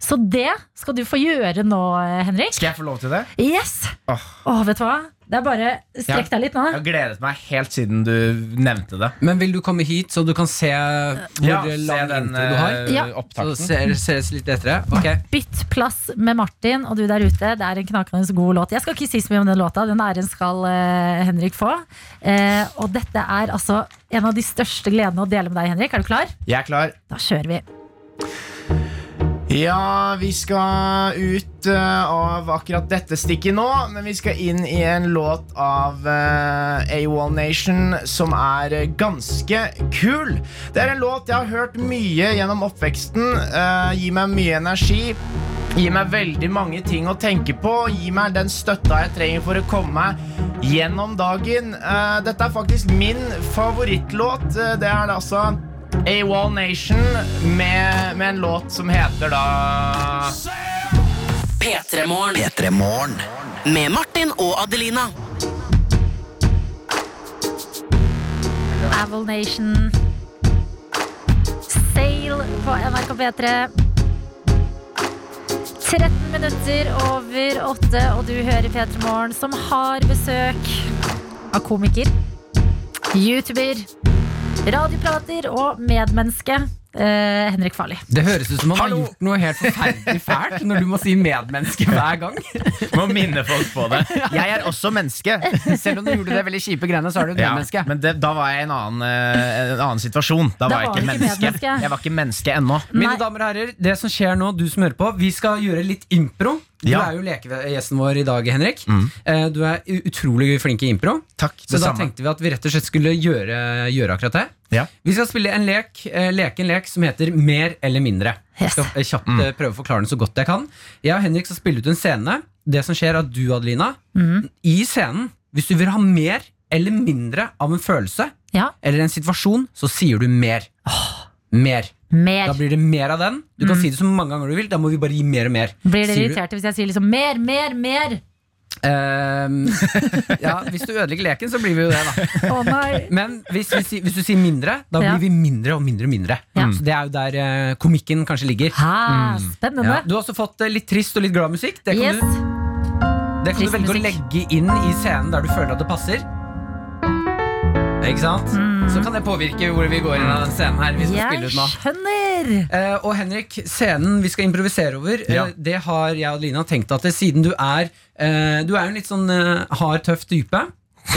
Så det skal du få gjøre nå, eh, Henrik. Skal jeg få lov til det? Yes! Åh. Oh, vet du hva? Det er bare Strekk deg litt nå. Jeg har gledet meg helt siden du nevnte det. Men vil du komme hit, så du kan se hvor Ja, se lang den intro du har? eh, Ja. Så ser, ses litt etter det. Okay. Bytt plass med Martin og du der ute. Det er en knakende god låt. Jeg skal ikke si så mye om den låta. Den æren skal uh, Henrik få. Uh, og dette er altså en av de største gledene å dele med deg, Henrik. Er du klar? Jeg er klar. Da kjører vi. Ja, vi skal ut eh, av akkurat dette stikket nå, men vi skal inn i en låt av uh, AWOL Nation som er eh, ganske kul. Det er en låt jeg har hørt mye gjennom oppveksten. eh, gir meg mye energi. Gir meg veldig mange ting å tenke på. Gir meg den støtta jeg trenger for å komme meg gjennom dagen. Eh, dette er faktisk min favorittlåt. Eh, det er det altså AWOL Nation med, med en låt som heter da P3 Morgen P3 Morgen. med Martin og Adelina. Aval Nation. Sail på NRK P3. 13 minutter over 8, og du hører P3 Morgen, som har besøk av komiker, YouTuber, radioprater og medmenneske. Eh, Henrik Farli. Det høres ut som han Hallo. har gjort noe helt forferdelig fælt når du må si medmenneske hver gang. Må minne folk på det. Jeg er også menneske. Selv om du gjorde det veldig kjipe greiene, så er du et Ja, medmenneske. men det, da var jeg i en annen, eh, en annen situasjon. Da, var jeg ikke menneske. medmenneske. Jeg var ikke menneske ennå. Mine Nei. damer og herrer, det som skjer nå, du som hører på, vi skal gjøre litt impro. Du Ja. er jo lekegjesten vår i dag, Henrik. Mm. Eh, Du er utrolig flink i impro. Takk, Så da samme. tenkte vi at vi rett og slett skulle gjøre, gjøre akkurat det. Ja. Vi skal spille en lek, eh, leke en lek som heter Mer eller mindre. Jeg skal eh, kjapt Mm. prøve å forklare den så godt jeg kan. Jeg og Henrik skal spille ut en scene. Det som skjer er at du, Adelina, mm. i scenen, hvis du vil ha mer eller mindre av en følelse Ja, eller en situasjon, så sier du mer. Mer. Mer. Da blir det mer av den. Du kan si det så mange ganger du vil. Da må vi bare gi mer og mer. Blir dere irriterte hvis jeg sier liksom mer, mer, mer? Ehm, ja, hvis du ødelegger leken, så blir vi jo det, da. Oh, nei. Men hvis, hvis, hvis du sier mindre, da Ja. blir vi mindre og mindre og mindre. Ja. Så det er jo der uh, komikken kanskje ligger. Hæ, Ja. spennende. Du har også fått uh, litt trist og litt glad musikk. Det kan, Yes. du, det kan du velge velge å legge inn i scenen der du føler at det passer. Ikke sant? Så kan det påvirke hvor vi går inn av den scenen her. Vi skal spille Jeg ut nå. skjønner. Eh, og Henrik, scenen vi skal improvisere over, Ja. eh, det har jeg og Lina tenkt at det, siden du er eh, Du er en litt sånn eh, hard, tøff type.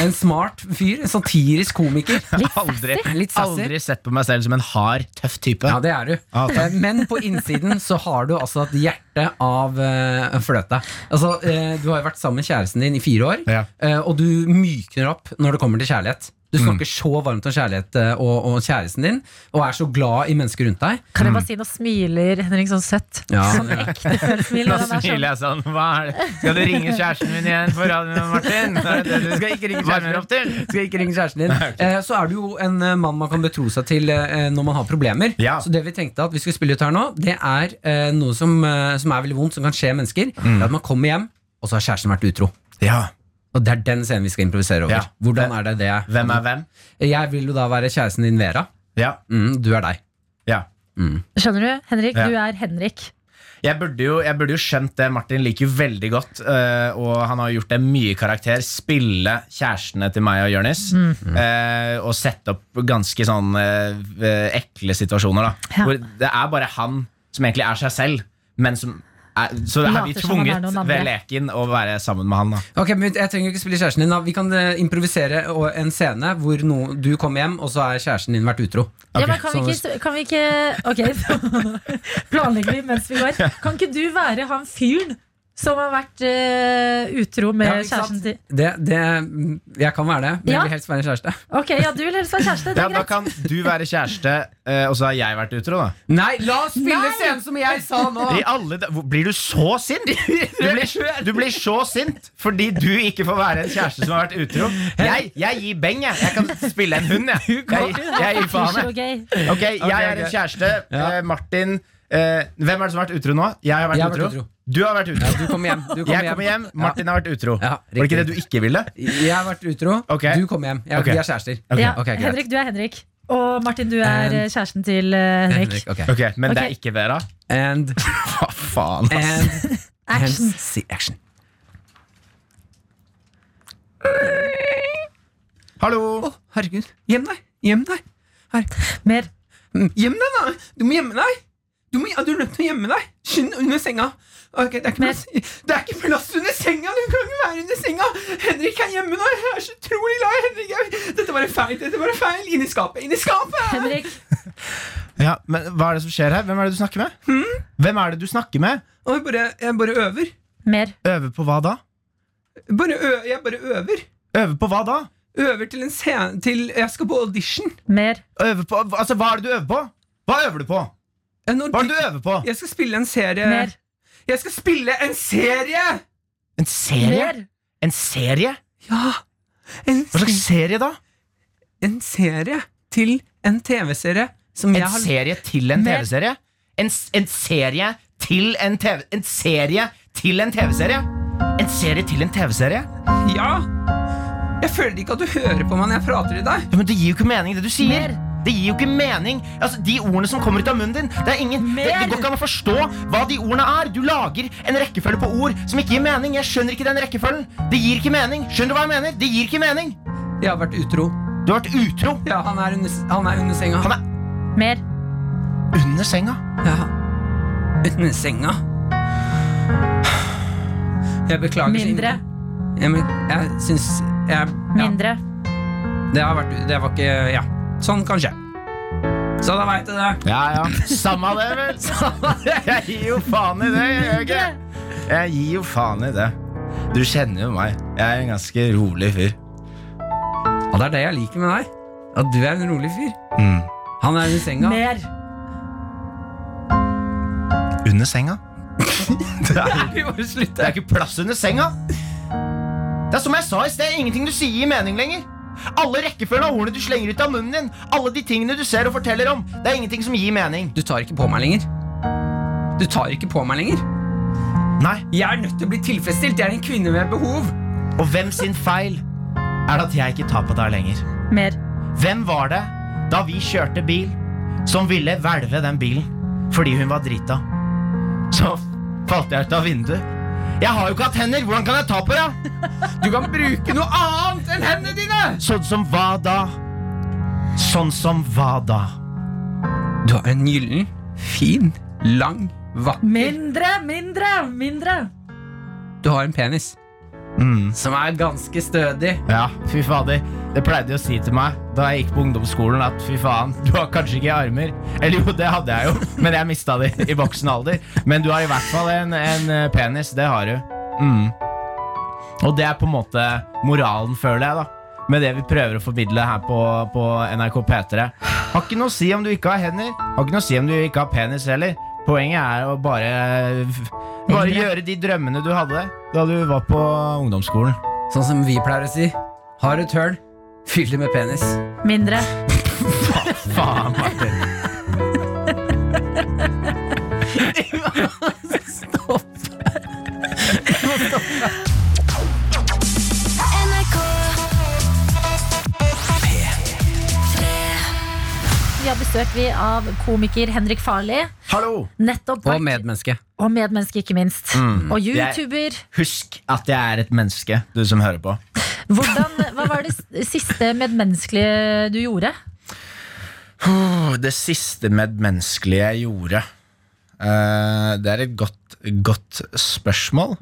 En smart fyr. En satirisk komiker. Aldri, Litt aldri sett på meg selv som en hard, tøff type. Ja, det er du. Ah, takk. Eh, Men på innsiden så har du altså et hjerte av uh, fløte. Altså, uh, du har jo vært sammen med kjæresten din i fire år, Ja. uh, og du mykner opp når det kommer til kjærlighet. Du snakker så varmt om kjærlighet eh, og, og kjæresten din, og er så glad i mennesker rundt deg. Kan jeg bare si, nå smiler Henrik sånn søtt. Ja, Sånn ekte smil. Er sånn. smiler jeg sånn. Hva er det? Skal du ringe kjæresten min igjen for radioen, Martin? Du skal ikke ringe kjæresten din opp til? Skal ikke ringe kjæresten din. Eh, så er du jo en eh, mann man kan betro seg til når man har problemer. Ja. Så det vi tenkte at vi skulle spille ut her nå, det er noe som, som er veldig vondt, som kan skje mennesker. Det er at man kommer hjem, og så har kjæresten vært utro. Ja. Og det er den scenen vi skal improvisere over. Ja. Hvordan er det det? Hvem er hvem? Jeg vil jo da være kjæresten din Vera. Ja. Mm, du er deg. ja. Skjønner du? Henrik, Ja. du er Henrik. Jeg burde, jo, jeg burde jo skjønt det. Martin liker jo veldig godt, uh, og han har gjort det mye karakter. Spille kjærestene til meg og Jonis. øh, og sette opp ganske sånn øh, ekle situasjoner. Da, Ja. Hvor det er bare han som egentlig er seg selv, men som er, så er vi tvunget ved leken å være sammen med han. Da. Ok, men Jeg trenger ikke spille kjæresten din. da Vi kan eh, improvisere en scene hvor no, du kommer hjem, og så er kjæresten din vært utro. Ja, men kan, vi ikke, kan vi ikke Ok, planlegger vi mens vi går. Kan ikke du være han fyren som har vært uh, utro med Ja, kjæresten til Det, det, jeg kan være det, men Ja. jeg vil helst være kjæreste. Ok, ja, du vil helst være kjæreste. Det Ja, greit Da kan du være kjæreste, eh, og så har jeg vært utro, da. Nei, la oss spille scenen som jeg sa nå! Alle, blir du så sint? Du blir, du blir så sint fordi du ikke får være en kjæreste som har vært utro. Jeg, jeg gir beng, jeg. Jeg kan spille en hund, jeg. Jeg, jeg gir faen, jeg. Ok. Jeg er en kjæreste. Eh, Martin Hvem er det som har vært utro nå? Jeg har vært utro. Du har vært utro. Du kom hjem. Du Jeg kommer hjem, Martin har vært utro. Ja, Var det ikke det du ikke ville? Jeg har vært utro. okay. Du kommer hjem. Jeg, okay. Vi er kjærester. Okay. Ja. Henrik, du er Henrik. Og Martin, du er And- eh, kjæresten til eh, Henrik. Henrik, Men det er ikke Vera? And, Hva faen, ass? and, Action. and see action. Hallo! Oh, herregud. Gjem deg. Gjem deg. Her. Mer. Mm, Gjem deg, da! Du må gjemme deg! Du, må, du er nødt til å gjemme deg. Skynd under senga. Ok, det, er ikke Men- plass, det er ikke plass under senga! Du kan ikke være under senga! Henrik er hjemme nå! Jeg er så utrolig glad i Henrik! Dette var en feil! Dette var en feil! Inn i skapet! Inn i skapet! Henrik. Ja, men Hva er det som skjer her? Hvem er det du snakker med? Hvem er det du snakker med? Og jeg bare, jeg bare øver. Mer. Øver på hva da? Bare ø, jeg bare øver. Øver på hva da? Øver til en scene til Jeg skal på audition. Mer. Øver på, altså, Hva er det du øver på? Hva øver du på? Når Hva er det du øver på? Jeg skal spille en serie. Mer. Jeg skal spille en serie! En serie? Mer. En serie? Ja. En, Hva slags serie, da? en serie til en TV-serie som En jeg har serie til en TV-serie? En, en serie til en TV... En serie til en TV-serie? En serie til en TV-serie? Ja! Jeg føler ikke at du hører på meg når jeg prater til deg. Ja, men Det gir jo ikke mening, det du sier. Mer. Det gir jo ikke mening Altså, De ordene som kommer ut av munnen din Det, er ingen, det, det går ikke an å forstå hva de ordene er. Du lager en rekkefølge på ord som ikke gir mening. Jeg skjønner ikke den rekkefølgen. Det gir ikke mening. Skjønner du hva jeg mener? Det gir ikke mening. Jeg har vært utro. Du har vært utro. Ja, han er under, han er under senga. Han er Mer. under senga. Ja. Under senga. Jeg beklager. Mindre. men jeg syns jeg, ja, Mindre. det har vært Det var ikke Ja. Sånn kan skje. Så da veit du det. Ja, ja. Samme det, vel. Samme det. Jeg gir jo faen i det. Jeg, gjør ikke? jeg gir jo faen i det. Du kjenner jo meg. Jeg er en ganske rolig fyr. Og det er det jeg liker med deg. At du er en rolig fyr. Mm. Han er under senga. Mer. Under senga? det, er, det er ikke plass under senga. Det er som jeg sa i sted, ingenting du sier gir mening lenger. Alle rekkefølgen av ordene du slenger ut av munnen din, alle de tingene du ser og forteller om, det er ingenting som gir mening. Du tar ikke på meg lenger. Du tar ikke på meg lenger. Nei. Jeg er nødt til å bli tilfredsstilt. Jeg er en kvinne med behov. Og hvem sin feil er det at jeg ikke tar på deg lenger? Mer. Hvem var det da vi kjørte bil, som ville hvelve den bilen fordi hun var drita? Så falt jeg ut av vinduet. Jeg har jo ikke hatt hender! Hvordan kan jeg ta på deg? Du kan bruke noe annet enn hendene dine! Sånn som hva da? Sånn som hva da? Du har en gyllen, fin, lang, vakker Mindre, mindre, mindre. Du har en penis Mm. som er ganske stødig. Ja, fy fader. Det pleide de å si til meg da jeg gikk på ungdomsskolen at fy faen, du har kanskje ikke armer. Eller jo, det hadde jeg jo, men jeg mista de i voksen alder. Men du har i hvert fall en, en eh, penis. Det har du. Mm. Og det er på en måte moralen, føler jeg, da. Med det vi prøver å formidle her på, på NRK P3. Har ikke noe å si om du ikke har hender. Har ikke noe å si om du ikke har penis heller. Poenget er å bare Bare gjøre de drømmene du hadde da du var på ungdomsskolen. Sånn som vi pleier å si. Har du et høl, fyll det med penis. Mindre. Hva Faen, Martin. Vi har besøk vi av komiker Henrik Farli. Hallo! Nettopp Og medmenneske. Og medmenneske, ikke minst. Mm. Og YouTuber. Husk at jeg er et menneske, du som hører på. Hvordan, hva var det s- siste medmenneskelige du gjorde? Det siste medmenneskelige jeg gjorde eh, Det er et godt, godt spørsmål.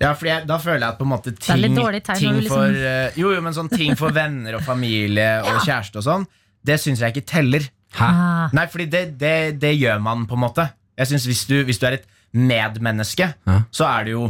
Ja, for jeg, Da føler jeg at på en måte ting, litt dårlig tegn ting du liksom- for eh, Jo, jo, men sånn ting for venner og familie og kjæreste og sånn, det syns jeg ikke teller. Ah, Nei, fordi det, det, det gjør man på en måte. Jeg synes hvis du, hvis du er et medmenneske, Ja. så er det jo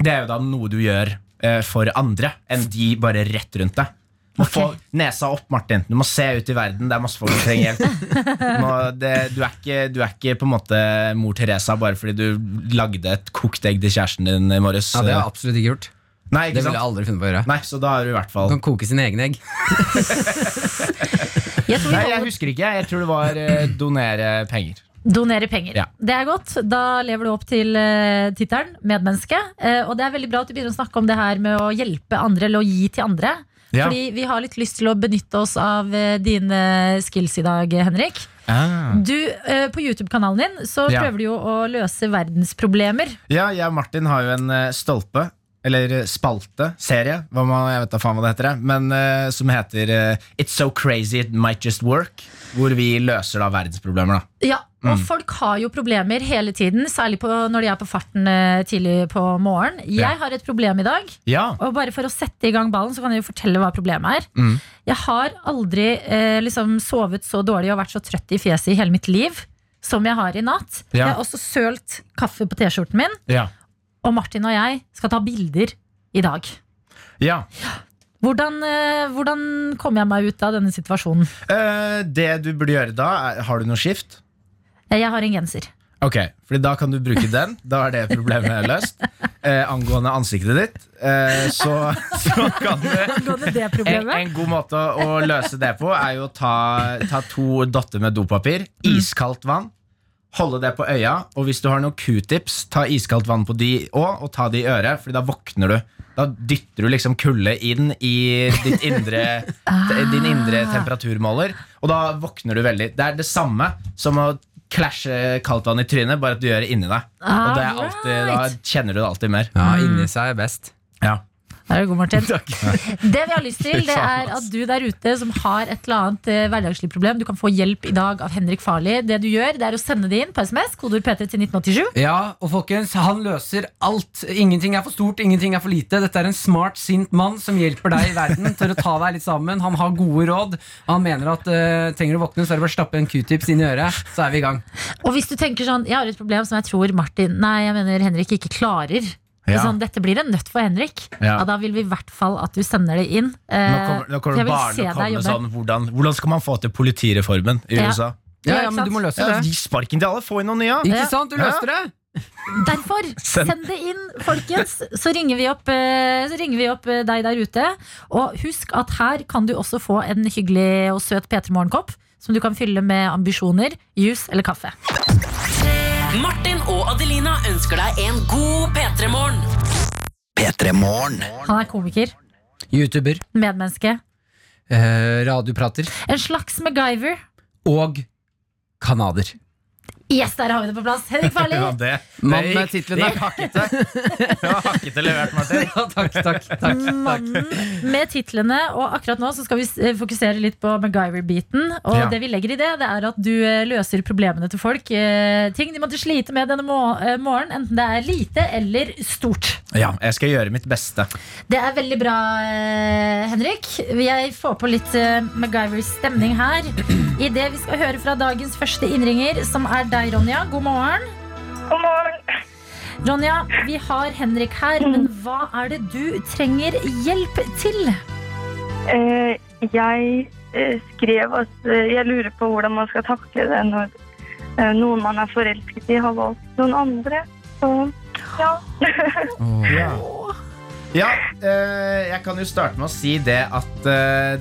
Det er jo da noe du gjør uh, for andre, enn de bare rett rundt deg. Du må få nesa opp, Martin. Du må se ut i verden. Det er masse folk som trenger hjelp. Du, må, det, du, er ikke, du er ikke på en måte mor Teresa bare fordi du lagde et kokt egg til kjæresten din i morges. Ja, det har jeg absolutt ikke gjort. Nei, Det ville jeg aldri funnet på å gjøre. Nei, så da har du i hvert fall Du kan koke sine egne egg. Jeg Nei, jeg husker ikke. Jeg tror det var eh, donere penger. Donere penger. Ja. Det er godt. Da lever du opp til uh, tittelen medmenneske. Eh, og det er veldig bra at du begynner å snakke om det her med å hjelpe andre eller å gi til andre. Ja. Fordi vi har litt lyst til å benytte oss av eh, dine skills i dag, Henrik. Du, eh, På YouTube-kanalen din så Ja. prøver du jo å løse verdensproblemer. Ja, jeg og Martin har jo en eh, stolpe, eller eh, spalte, serie, man, jeg vet da faen hva det heter, men uh, som heter uh, It's So Crazy It Might Just Work, hvor vi løser da verdensproblemer. da Ja, og folk har jo problemer hele tiden, særlig på, når de er på farten uh, tidlig på morgenen. Jeg Ja. har et problem i dag. Ja, Og bare for å sette i gang ballen, så kan jeg jo fortelle hva problemet er. Mm. Jeg har aldri liksom sovet så dårlig og vært så trøtt i fjeset i hele mitt liv som jeg har i natt. Ja. Jeg har også sølt kaffe på T-skjorten min, ja, og Martin og jeg skal ta bilder i dag. ja. Hvordan, eh, hvordan kommer jeg meg ut av denne situasjonen? Eh, Det du burde gjøre da, er, har du noe skift? Eh, Jeg har en genser. Ok, fordi da kan du bruke den. Da er det problemet løst. Eh, angående ansiktet ditt, eh, så, så kan du Angående det en, problemet. en god måte å løse det på er jo å ta, ta to dotter med dopapir, iskaldt vann, holde det på øya, og hvis du har noen q-tips, ta iskaldt vann på de òg, og ta de i øret, Fordi da våkner du. Da dytter du liksom kulde inn i ditt indre, din indre temperaturmåler, og da våkner du veldig. Det er det samme som å klasje kaldt vann i trynet, bare at du gjør det inni deg. Og det er alltid, da kjenner du det alltid mer. Ja, inni seg er best. Ja. Der er du god, Martin. Det vi har lyst til, det er at du der ute som har et eller annet eh, hverdagslig problem, du kan få hjelp i dag av Henrik Farli. Det du gjør, det er å sende det inn på SMS, kodeord P3 til 1987. Ja, og folkens, han løser alt. Ingenting er for stort, ingenting er for lite. Dette er en smart, sint mann som hjelper deg i verden til å ta deg litt sammen. Han har gode råd. Han mener at eh, trenger du våkne, så er det bare å stappe en q-tips inn i øret, så er vi i gang. Og hvis du tenker sånn, jeg har et problem som jeg tror Martin Nei, jeg mener Henrik ikke klarer. Ja. Sånn, dette blir en nøtt for Henrik. Ja. Ja. da vil vi i hvert fall at du sender det inn. Eh, Nå kommer, nå kommer barn og vil bare se til å komme deg med jobbe. sånn hvordan, hvordan skal man få til politireformen i Ja. USA? Ja, Ja, men du må løse Ja, det. Gi sparken til alle, få inn noen nye! Ikke Ja. sant? Du løste det! Derfor, Send. det inn, folkens. Så ringer vi opp, eh, så ringer vi opp eh, deg der ute. Og husk at her kan du også få en hyggelig og søt P3 Morgenkopp. Som du kan fylle med ambisjoner, juice eller kaffe. Martin ønsker deg en god P3-morgen. P3 Morgen. Han er komiker, YouTuber, medmenneske. eh, radioprater En slags MacGyver. og kanader. Yes, der har vi det på plass. Henrik Farli. Ja, det, Mannen med gikk- er hakkete. Det var hakkete levert, Martin. Ja, takk, takk, takk, Mannen med titlene. Og akkurat nå så skal vi eh, fokusere litt på MacGyver-biten. Og Ja. det vi legger i det, det er at du eh, løser problemene til folk. eh, Ting de måtte slite med denne morgenen, enten det er lite eller stort. Ja, jeg skal gjøre mitt beste. Det er veldig bra, Henrik. Jeg får på litt MacGyver-stemning her. I det vi skal høre fra dagens første innringer, som er deg, Ronja. God morgen. God morgen. Ronja, vi har Henrik her, men hva er det du trenger hjelp til? Eh, jeg eh, skrev at eh, jeg lurer på hvordan man skal takle det når eh, noen man er forelsket i, har valgt noen andre. Så ja. Ja. Ja, eh, jeg kan jo starte med å si det at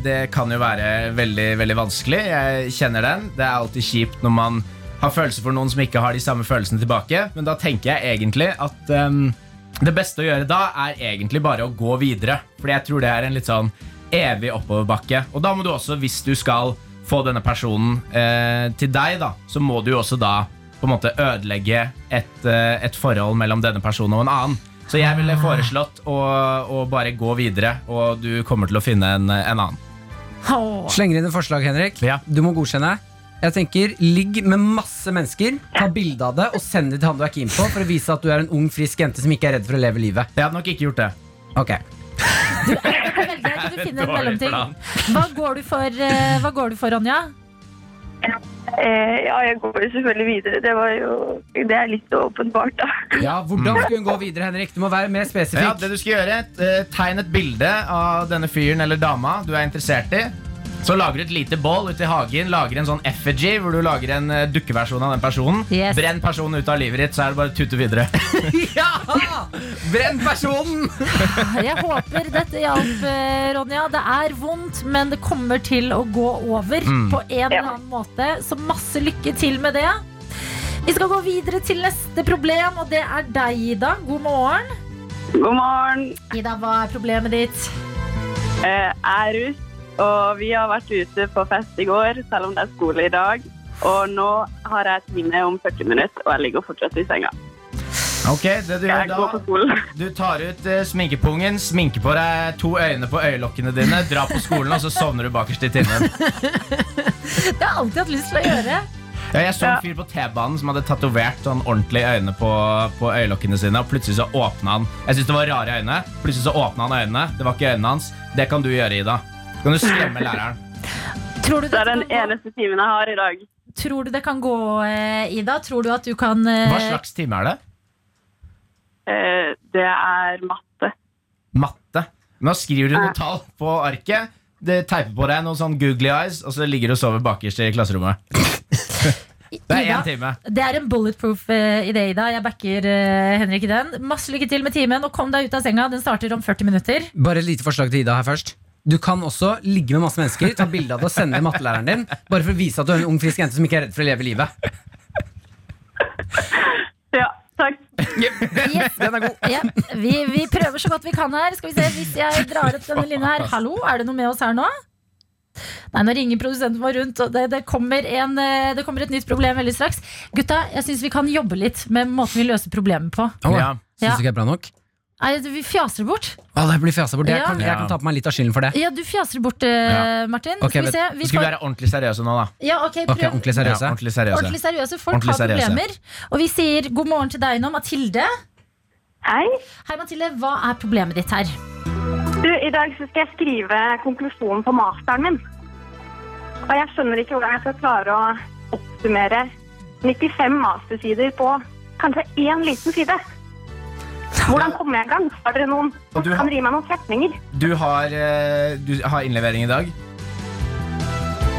det kan jo være veldig, veldig vanskelig. Jeg kjenner den. Det er alltid kjipt når man har følelser for noen som ikke har de samme følelsene tilbake. Men da tenker jeg egentlig at um, det beste å gjøre da er egentlig bare å gå videre. Fordi jeg tror det er en litt sånn evig oppoverbakke. Og da må du også, hvis du skal få denne personen eh, til deg, da, så må du jo også da på en måte ødelegge et, eh, et forhold mellom denne personen og en annen. Så jeg ville foreslått å, å bare gå videre, og du kommer til å finne en, en annen. Slenger inn et forslag, Henrik. Ja. Du må godkjenne. Jeg tenker, Ligg med masse mennesker, ta bilde av det og send det til han du er keen på, for å vise at du er en ung, frisk jente som ikke er redd for å leve livet. Jeg hadde nok ikke gjort det. Ok, Du, du kan velge deg, du finner en Dårlig mellomting. plan. Hva går du for, eh, hva går du for Ronja? Eh, ja, jeg går jo selvfølgelig videre. Det, var jo, det er litt åpenbart, da. Ja, Hvordan skulle hun gå videre, Henrik? Du må være mer Ja, spesifikk. det du skal gjøre eh, Tegn et bilde av denne fyren eller dama du er interessert i. Så lager du et lite bål ute i hagen. Lager en sånn effigy hvor du lager en eh, dukkeversjon av den personen. Yes. Brenn personen ut av livet ditt, så er det bare å tute videre. Ja! Brenn personen! Jeg håper dette hjalp, eh, Ronja. Det er vondt, men det kommer til å gå over på en eller annen måte. Så masse lykke til med det. Vi skal gå videre til neste problem, og det er deg, Ida. God morgen. God morgen. Ida, hva er problemet ditt? Eh, jeg er russ, og vi har vært ute på fest i går, selv om det er skole i dag. Og nå har jeg time om 40 minutter, og jeg ligger fortsatt i senga. Ok, det du gjør da. Du tar ut eh, sminkepungen, sminker på deg to øyne på øyelokkene dine, drar på skolen, og så sovner du bakerst i tinnen. Det har jeg alltid hatt lyst til å gjøre. Ja, jeg så en fyr på T-banen som hadde tatovert sånn ordentlige øyne på, på øyelokkene sine. Og plutselig så åpna han Jeg synes det var rare øyne. Plutselig så åpna han øynene. Det var ikke øynene hans. Det kan du gjøre, Ida. Så kan du skremme læreren. Tror du Det det er den eneste timen jeg har i dag. tror du det kan gå eh, Ida? Tror du at du kan eh, Hva slags time er det? Eh, det er matte. Matte. Nå skriver du noe tall på arket. Det teiper på deg noen sånn googly eyes, og så ligger du og sover bakerst i klasserommet. Det er Ida? én time. Det er en bulletproof idé, Ida. Jeg backer Henrik i den. Masse lykke til med timen, og kom deg ut av senga. Den starter om 40 minutter. Bare et lite forslag til Ida her først. Du kan også ligge med masse mennesker, ta bilde av det og sende det til mattelæreren din. Bare for å vise at du er en ung, frisk jente som ikke er redd for å leve livet. Ja, takk. Yes. Den er god. Ja, vi, vi prøver så godt vi kan her. Skal vi se hvis jeg drar opp denne linja her. Hallo, er det noe med oss her nå? Nei, nå ringer produsenten vår rundt, og det, det, kommer en, eh, det kommer et nytt problem veldig straks. Gutta, jeg syns vi kan jobbe litt med måten vi løser problemet på. Oh, Ja. Syns du ikke det er bra nok? Nei, vi fjaser det bort. Å, det blir fjasa bort. Jeg Ja. kan, jeg kan ta på meg litt av skylden for det. Ja, du fjaser det bort, eh, Ja. Martin. Ok, Skal vi se. Vi skal vi være ordentlig seriøse nå, da. ja, ok, Ok, prøv. Ordentlig seriøse. Ja, ordentlig seriøse. Ordentlig seriøse. Folk Ordentlig har seriøse. problemer. Og vi sier god morgen til deg nå, Mathilde. Hei. Hei, Mathilde. Hva er problemet ditt her? Du, I dag så skal jeg skrive konklusjonen på masteren min. Og jeg skjønner ikke hvordan jeg skal klare å oppsummere 95 mastersider på kanskje én liten side. Hvordan kommer jeg i gang? Har dere noen som har- kan gi meg noen setninger? Du har, eh, du har innlevering i dag.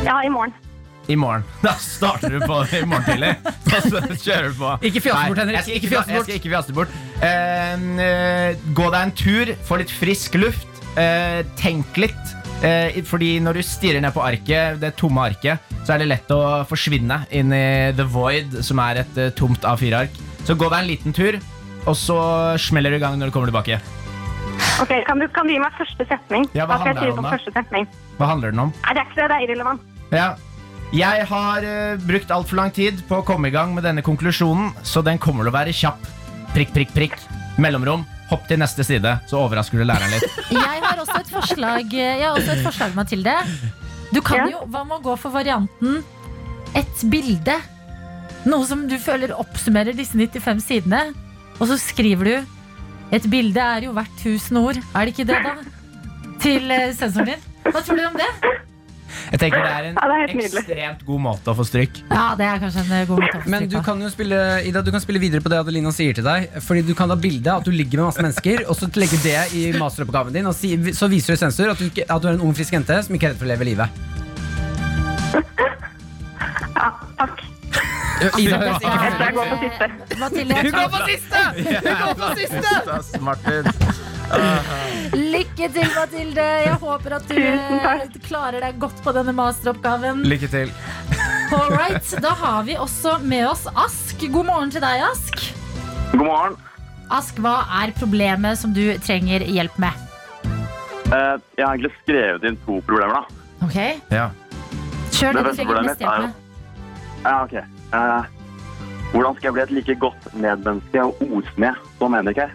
Ja, i morgen. I morgen. Da starter du på i morgen tidlig. Da kjører du på. Ikke fjaste bort, Henrik. Jeg skal ikke, jeg bort. skal ikke fjaste bort. Eh, gå deg en tur, få litt frisk luft. uh, tenk litt. Eh, fordi når du stirrer ned på arket, det tomme arket, så er det lett å forsvinne inn i the void, som er et eh, tomt A4-ark. Så gå deg en liten tur, og så smeller du i gang når du kommer tilbake. Ok, Kan du, kan du gi meg første setning? Ja, hva skal handler det første setning? Hva handler den om? Nei, det er ikke det. Det er irrelevant. Ja. Jeg har uh, brukt altfor lang tid på å komme i gang med denne konklusjonen, så den kommer til å være kjapp. Prikk, prikk, prikk. Mellomrom. Hopp til neste side, så overrasker du læreren litt. Jeg har også et forslag, jeg har også et forslag Mathilde. Du kan Ja. jo, Hva med å gå for varianten et bilde? Noe som du føler oppsummerer disse 95 sidene. Og så skriver du Et bilde er jo verdt tusen ord. Er det ikke det, da? Til eh, sensoren din. Hva tror du om det? Jeg tenker Det er en Ja, det er ekstremt god måte å få stryk. Ja, det er kanskje en eh, god måte å få Men du kan jo spille Ida, du kan spille videre på det Adelina sier til deg. Fordi du kan ha bilde av at du ligger med masse mennesker, og så legge det i masteroppgaven din. Og si, så viser du sensor at du, ikke- at du er en ung, frisk jente som ikke er redd for å leve livet. Ja, takk. Ida, Jeg jeg går på siste. Mathilde, Hun går på siste! Hun går på siste! Martin. lykke til, Mathilde. Jeg håper at du eh, klarer deg godt på denne masteroppgaven. Lykke til. All right, Da har vi også med oss Ask. God morgen til deg, Ask. God morgen. Ask, Hva er problemet som du trenger hjelp med? Eh, Jeg har egentlig skrevet inn to problemer. da. Ok, Ja. Kjør det Det du beste trenger problemet mest er hjelp jo- med. Ja, ok. Eh, Hvordan skal jeg bli et like godt medmenneske og ordsmed som Henrik her?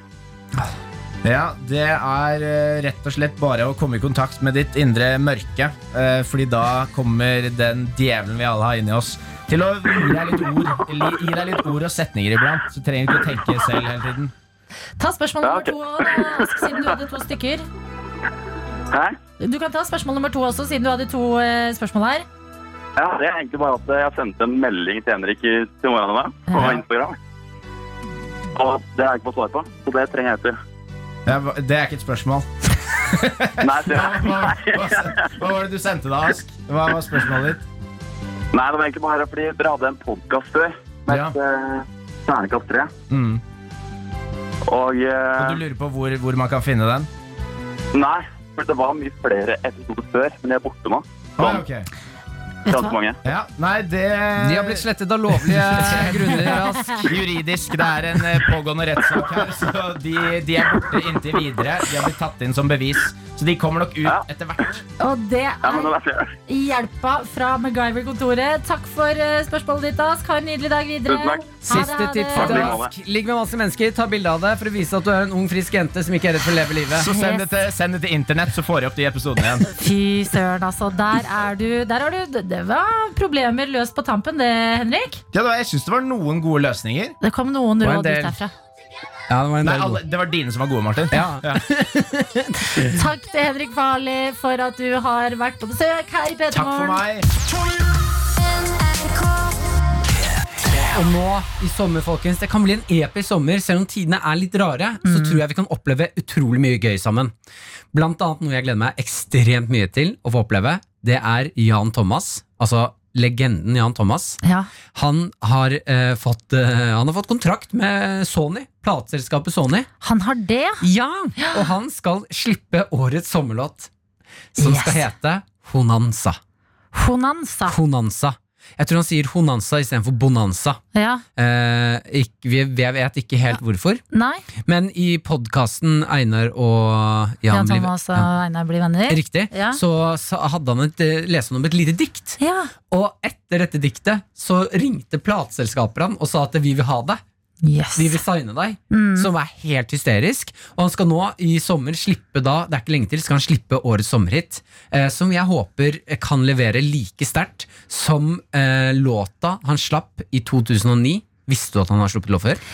Ja, det er eh, rett og slett bare å komme i kontakt med ditt indre mørke. eh, fordi da kommer den djevelen vi alle har inni oss, til å gi deg litt ord, gi deg litt ord og setninger iblant. Så trenger du ikke å tenke selv hele tiden. Ta spørsmål nummer to, da, siden du hadde to stykker. Hæ? Du kan ta spørsmål nummer to også, siden du hadde to eh, spørsmål her. Ja, det er egentlig bare at jeg sendte en melding til Henrik i, til morgenen av meg på Ja. Instagram. Og det har jeg ikke fått svar på, så det trenger jeg etter. Ja, det er ikke et spørsmål. Nei, det, er. Hva, hva, hva var det du sendte da, Ask? Hva var spørsmålet ditt? nei, det var egentlig bare fordi dere hadde en podkast før med Ja. et terningkast tre. Mm. Og, Og eh, du lurer på hvor, hvor man kan finne den? Nei, for det var mye flere episoder før, men de er borte nå. Så, ah, ok. Ja, nei, det De har blitt slettet av lovlige grunner. Rask. Juridisk, det er en eh, pågående rettssak her, så de, de er borte inntil videre. De har blitt tatt inn som bevis, så de kommer nok ut Ja. etter hvert. Og det er er hjelpa fra MacGyver-kontoret. Takk for eh, spørsmålet ditt, Ask. Ha en nydelig dag videre. Ha det, Siste tips til. Ask. Ligg med masse mennesker, ta bilde av det for å vise at du er en ung, frisk jente som ikke er redd for å leve livet. Så send det til, send det til internett, så får jeg opp de episodene igjen. Fy søren, altså. Der er du. Der har du Det var problemer løst på tampen, det, Henrik. Ja, da, jeg syns det var noen gode løsninger. Det kom noen råd ut herfra. derfra. Ja, det var en Nei, alle, Det var dine som var gode, Martin. Ja. Takk til Henrik Farley for at du har vært på besøk her i Takk for P3morgen. meg. Og nå i sommer, folkens, det kan bli en episk sommer. Selv om tidene er litt rare, så tror jeg vi kan oppleve utrolig mye gøy sammen. Blant annet noe jeg gleder meg ekstremt mye til å få oppleve. Det er Jan Thomas. Altså legenden Jan Thomas. Ja. Han har, eh, fått, eh, han har fått kontrakt med Sony, plateselskapet Sony. Han har det. Ja, Og han skal slippe årets sommerlåt, som Yes. skal hete Honanza. Honanza. Honanza. Jeg tror han sier Honanza istedenfor Bonanza. Ja. Eh, ikke, vi, jeg vet ikke helt hvorfor, Nei. men i podkasten Einar og Jan, Jan Thomas og ja, Einar blir venner. Riktig. Ja. Så, så hadde han et, Lest leste han om et lite dikt. Ja. Og etter dette diktet så ringte plateselskapet han og sa at vi vil ha det. Yes. Vi vil signe deg. Mm. Som er helt hysterisk. Og han skal nå i sommer slippe da, det er ikke lenge til, skal han slippe årets sommerhit. Eh, som jeg håper kan levere like sterkt som eh, låta han slapp i 2009. Visste du at han har sluppet låt før?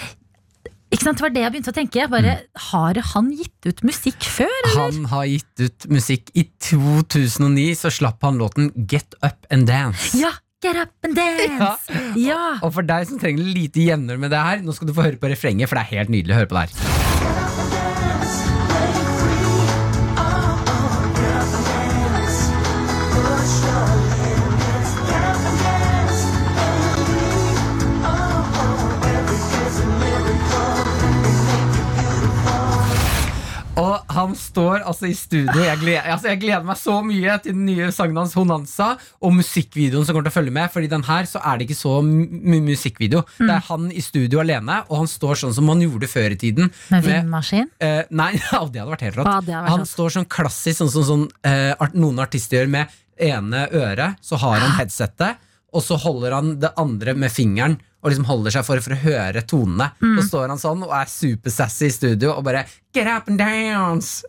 Ikke sant, Det var det jeg begynte å tenke. Bare, bare, Har han gitt ut musikk før? Eller? Han har gitt ut musikk. I 2009 så slapp han låten Get Up and Dance. Ja! Get up and dance! Ja. Og for deg som trenger lite jevnere med det her, nå skal du få høre på refrenget, for det er helt nydelig å høre på det her. Og han står altså i studio. Jeg gleder, altså jeg gleder meg så mye til den nye sangen hans Honanza og musikkvideoen som kommer til å følge med. Fordi den her så er det ikke så mye musikkvideo. Det er han i studio alene, og han står sånn som han gjorde før i tiden. Med vindmaskin? Uh, nei, ja, det hadde vært helt rått. Vært han rått. står sånn klassisk, sånn som sånn, sånn, uh, noen artister gjør med ene øret. Så har han headsetet, og så holder han det andre med fingeren. Og liksom holder seg for, for å høre tonene. Mm. Så står han sånn og er supersassy i studio og bare Get up and dance!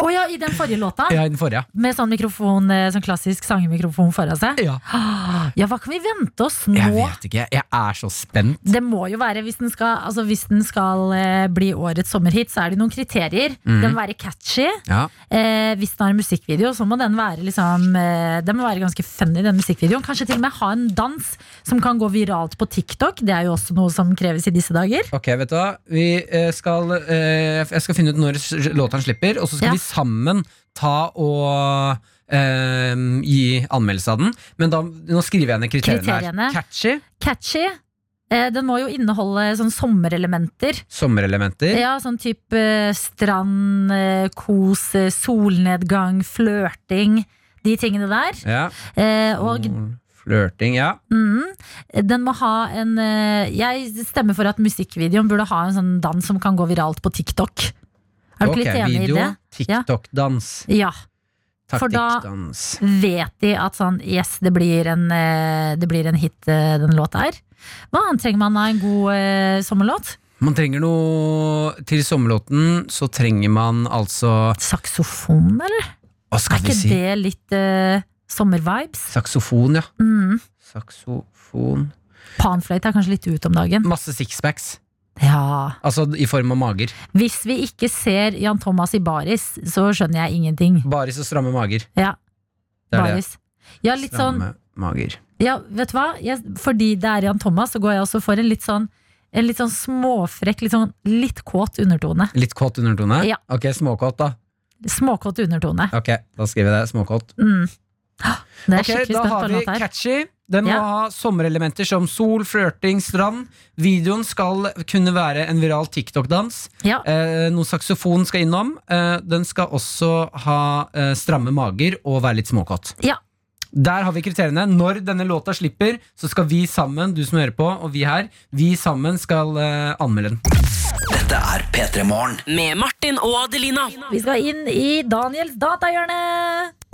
Å ja, i den forrige låta? Ja, i den forrige. Med sånn mikrofon, eh, sånn klassisk sangemikrofon foran seg? Ja. Ja, hva kan vi vente oss nå? Jeg vet ikke. Jeg er så spent. Det må jo være, Hvis den skal, altså hvis den skal eh, bli årets sommerhit, så er det noen kriterier. Mm. Den må være catchy. Ja. Eh, hvis den har en musikkvideo, så må den være liksom eh, Den må være ganske funny, den musikkvideoen. Kanskje til og med ha en dans som kan gå viralt på TikTok. Det er jo også noe som kreves i disse dager. Ok, vet du hva? Vi eh, skal, eh, jeg skal finne ut når s- låten slipper, og så skal Ja. vi sammen ta og eh, gi anmeldelse av den. Men da, nå skriver jeg ned kriteriene, Kriteriene. her. Catchy, Catchy. Den må jo inneholde sånn sommerelementer. sommerelementer. Ja, sånn type strand, kos, solnedgang, flørting. De tingene der. Ja. Og Mm, Flørting, ja. mm, den må ha en eh, Jeg stemmer for at musikkvideoen burde ha en sånn dans som kan gå viralt på TikTok. Er du okay, ikke litt enig video, i det? Ja. TikTok-dans. Ja. For da-. Vet de at sånn Yes, det blir en, eh, det blir en hit, eh, den låta her. Hva annet trenger man av en god eh, sommerlåt? Man trenger noe Til sommerlåten så trenger man altså Saksofon, eller? Er ikke si? det litt eh, sommervibes? Saksofon, ja. Mm. Saksofon Panfløyte er kanskje litt ut om dagen. Masse sixpacks. Ja. Altså i form av mager. Hvis vi ikke ser Jan Thomas i baris, så skjønner jeg ingenting. Baris og stramme mager. Ja, Det er det. baris. Ja, sånn Stramme mager. Ja, vet du hva? Jeg, fordi det er Jan Thomas, så går jeg også for en litt sånn en litt sånn småfrekk, litt sånn litt kåt undertone. Litt kåt undertone? Ja. Ok, småkåt, da. Småkåt undertone. Ok, Da skriver jeg det. Småkåt. Mm. Det er Ok, skikkelig Da spent har vi catchy. Den må ha sommerelementer som sol, flørting, strand. Videoen skal kunne være en viral TikTok-dans. Ja. Eh, noe saksofon skal innom. Eh, den skal også ha eh, stramme mager og være litt småkåt. Ja. Der har vi kriteriene. Når denne låta slipper, så skal vi sammen, du som hører på, og vi her, vi sammen skal eh, anmelde den. Dette er P3 Morgen. Med Martin og Adelina. Vi skal inn i Daniels datahjørne.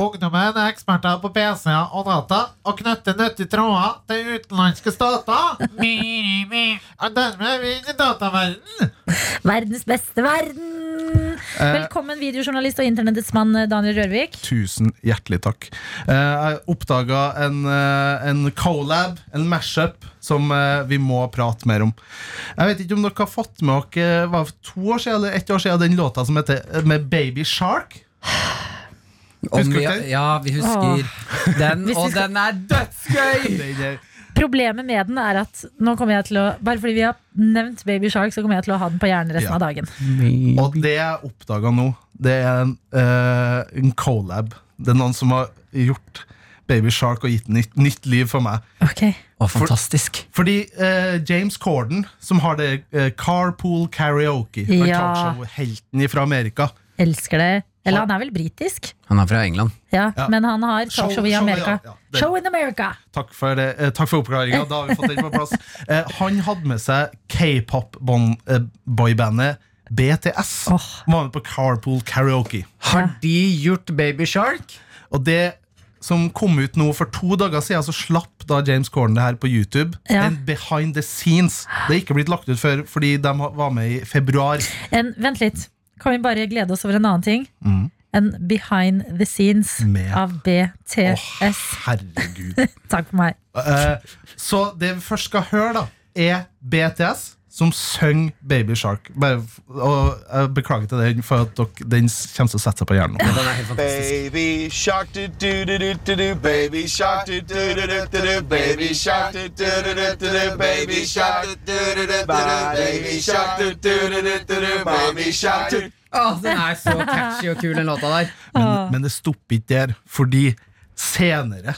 Ungdommen er eksperter på PC-er og data og knytter nyttige tråder til utenlandske stater. Og dermed er vi inne i. Verdens beste verden. Velkommen, videojournalist og internettets mann Daniel Rørvik. Tusen hjertelig takk. Eh, Jeg oppdaga en, eh, en collab, en mashup, som eh, vi må prate mer om. Jeg vet ikke om dere har fått med dere var to år siden, eller ett år siden den låta som heter eh, Med Baby Shark. Husker du den? ja, vi husker den, Hvis vi og skal- den er dødsgøy! Problemet med den er at nå kommer jeg til å Bare fordi vi har nevnt Baby Shark, så kommer jeg til å ha den på hjernen resten Ja. av dagen. Og det jeg oppdaga nå, det er en, eh, en collab. Det er noen som har gjort Baby Shark og gitt nytt, nytt liv for meg. Ok Å, fantastisk. Fordi eh, James Corden, som har det eh, Carpool Karaoke, Ja. talkshow-helten fra Amerika Elsker det. Eller han er vel britisk? Han er fra England. Ja, Ja. Men han har Show- talkshow i show, Amerika. ja, ja. Det- Show in America! Takk for, det, eh, takk for oppklaringa. Da har vi fått den på plass. Eh, han hadde med seg k-pop-boybandet BTS. Åh. Var med på Carpool Karaoke. Har de gjort Baby Shark? Og det som kom ut nå for to dager siden, så slapp da James Corden det her på YouTube. Ja. En behind the scenes. Det er ikke blitt lagt ut før fordi de var med i februar. En, vent litt. Kan vi bare glede oss over en annen ting? Mm. En behind the scenes Med- av BTS. Å, herregud. Takk for meg. Uh, så det vi først skal høre, da, er BTS som synger Baby Shark. Bare, og jeg beklager til den for at dere, den kommer til å sette seg på hjernen. Den er helt fantastisk. Baby shark do do do do do baby shark do do do do do do baby shark do do do do do do baby shark do do do do do baby shark do do do do do do baby shark do Å, den er så catchy og kul, den låta der. Men, men det stopper ikke der, fordi senere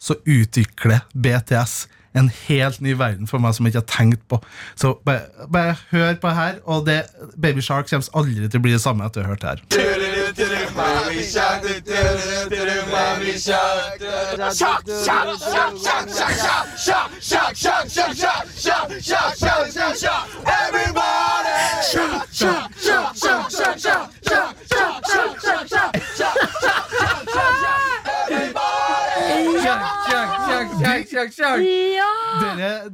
så utvikler BTS en helt ny verden for meg som jeg ikke har tenkt på. Så bare, bare hør på her, og det, Baby Shark kommer aldri til å bli det samme etter å ha hørt det her.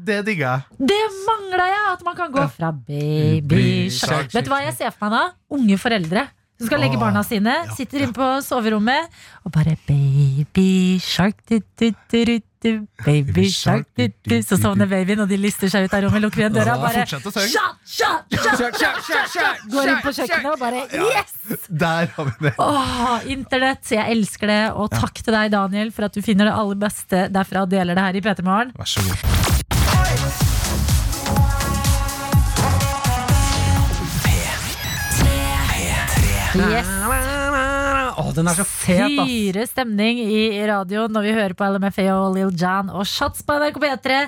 Det digger jeg. Det mangla jeg! At man kan gå fra baby shark Vet du hva jeg ser for meg da? Unge foreldre. Som skal legge barna sine, sitter inne på soverommet og bare Baby shark Du, du, du, du, du, Baby shark du, du. Så sovner babyen, og de lister seg ut av rommet, lukker igjen døra og bare Shut, shut, shut, shut. Går inn på kjøkkenet og bare Yes! Der har vi det. Åh, internett, jeg elsker det. Og takk til deg, Daniel, for at du finner det aller beste derfra og deler det her i P3 Morgen. Vær så god. Yes. Den er så fet, ass. Fyre stemning i radioen når vi hører på LMFA og Lil Jan og Shots på NRK P3.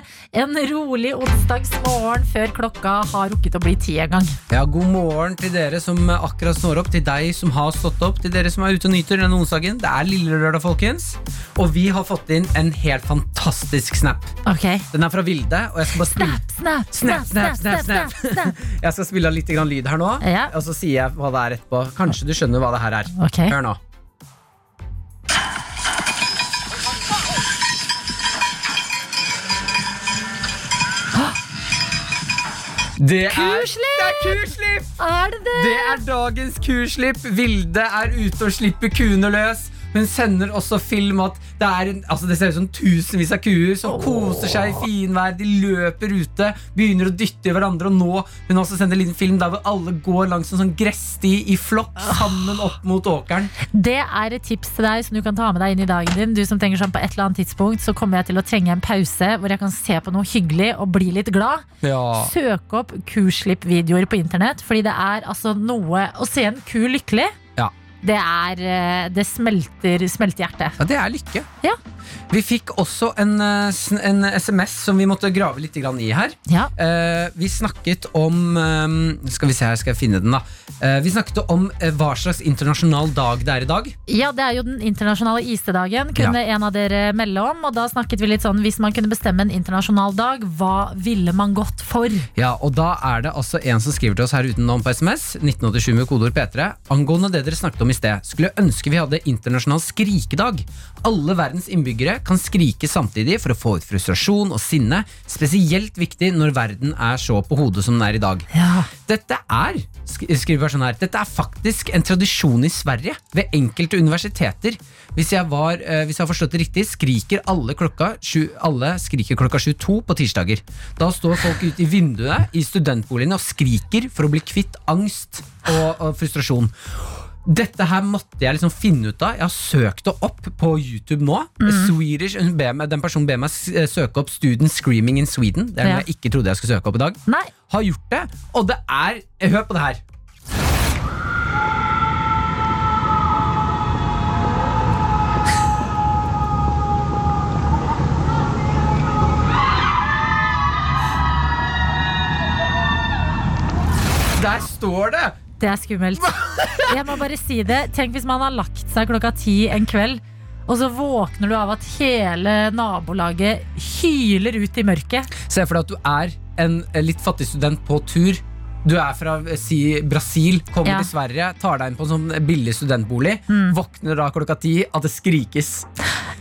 En rolig onsdagsmorgen før klokka har rukket å bli ti en gang. Ja, God morgen til dere som akkurat snår opp, til deg som har stått opp, til dere som er ute og nyter denne onsdagen. Det er lille lørdag, folkens. Og vi har fått inn en helt fantastisk snap. Ok Den er fra Vilde, og jeg skal bare spille snap, snap, snap, snap, snap, snap. Jeg skal spille av litt lyd her nå, Ja. og så sier jeg hva det er etterpå. Kanskje du skjønner hva det her er. Okay. Hør nå. Det er, kurslipp! det er kurslipp! Er det det? Det er dagens kurslipp. Vilde er ute og slipper kuene løs. Hun sender også film at det, er en, altså det ser ut som tusenvis av kuer som koser seg i finvær. De løper ute, begynner å dytte i hverandre. Og nå hun også sender en liten film der hvor alle går langs en sånn gressti i flokk sammen opp mot åkeren. Det er et tips til deg som du kan ta med deg inn i dagen din. Du som tenker sånn på et eller annet tidspunkt Så kommer jeg til å trenge en pause hvor jeg kan se på noe hyggelig og bli litt glad. Ja. Søk opp kuslipp-videoer på internett, fordi det er altså noe Å se en ku lykkelig. Det er eh, Det smelter, smelter hjertet. Ja, det er lykke. Ja. Vi fikk også en, eh, en SMS som vi måtte grave litt i her. Ja. Eh, vi snakket om Skal vi se her, skal jeg finne den, da. Vi snakket om hva slags internasjonal dag det er i dag. Ja, det er jo den internasjonale isdagen, kunne en av dere melde om. Og da snakket vi litt sånn, hvis man kunne bestemme en internasjonal dag, hva ville man gått for? Ja, og da er det altså en som skriver til oss her utenom på SMS, 1987 med kodeord P3. Angående det dere snakket om i sted, skulle ønske vi hadde internasjonal skrikedag. Alle verdens innbyggere kan skrike samtidig for å få ut frustrasjon og sinne. Spesielt viktig når verden er så på hodet som den er i dag. Dette er skriver sånn her, dette er faktisk en tradisjon i Sverige ved enkelte universiteter. Hvis jeg, var, eh, hvis jeg har forstått det riktig, skriker alle klokka, alle skriker klokka 22 på tirsdager. Da står folk ute i vinduet i studentboligene og skriker for å bli kvitt angst og, og frustrasjon. Dette her måtte jeg liksom finne ut av. Jeg har søkt det opp på YouTube nå. Swedish, meg, den personen ber meg eh, søke opp 'Student Screaming in Sweden'. Det er noe Ja. jeg ikke trodde jeg skulle søke opp i dag. Nei. Har gjort det, og det er Hør på det her. Der står det! Det er skummelt. Jeg må bare si det. Tenk hvis man har lagt seg klokka ti en kveld, og så våkner du av at hele nabolaget hyler ut i mørket. Se for deg at du er en litt fattig student på tur. Du er fra eh, si, Brasil, kommer Ja. til Sverige, tar deg inn på en sånn billig studentbolig. Våkner da klokka ti, at det skrikes.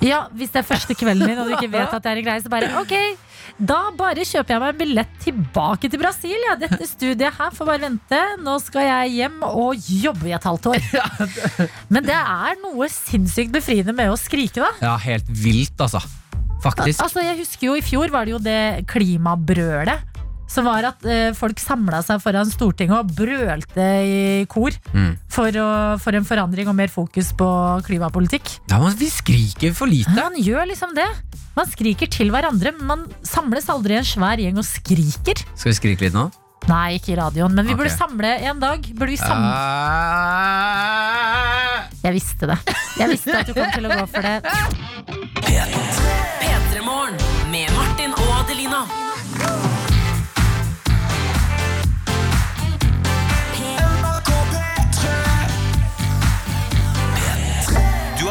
Ja, Hvis det er første kvelden din og du ikke vet at det er en greie, så bare ok, da bare kjøper jeg meg en billett tilbake til Brasil. Ja. Dette studiet her får bare vente. Nå skal jeg hjem og jobbe i et halvt år. Men det er noe sinnssykt befriende med å skrike, da. Ja, helt vilt, altså. Faktisk. Altså, jeg husker jo I fjor var det jo det klimabrølet. Som var at eh, folk samla seg foran Stortinget og brølte i kor. Mm. For, å, for en forandring og mer fokus på klimapolitikk. Ja, Vi skriker for lite. Man gjør liksom det. Man skriker til hverandre, men man samles aldri i en svær gjeng og skriker. Skal vi skrike litt nå? Nei, ikke i radioen, men vi burde samle en dag. Burde vi samle Jeg visste det. Jeg visste at du kom til å gå for det. P3 Morgen med Martin og Adelina.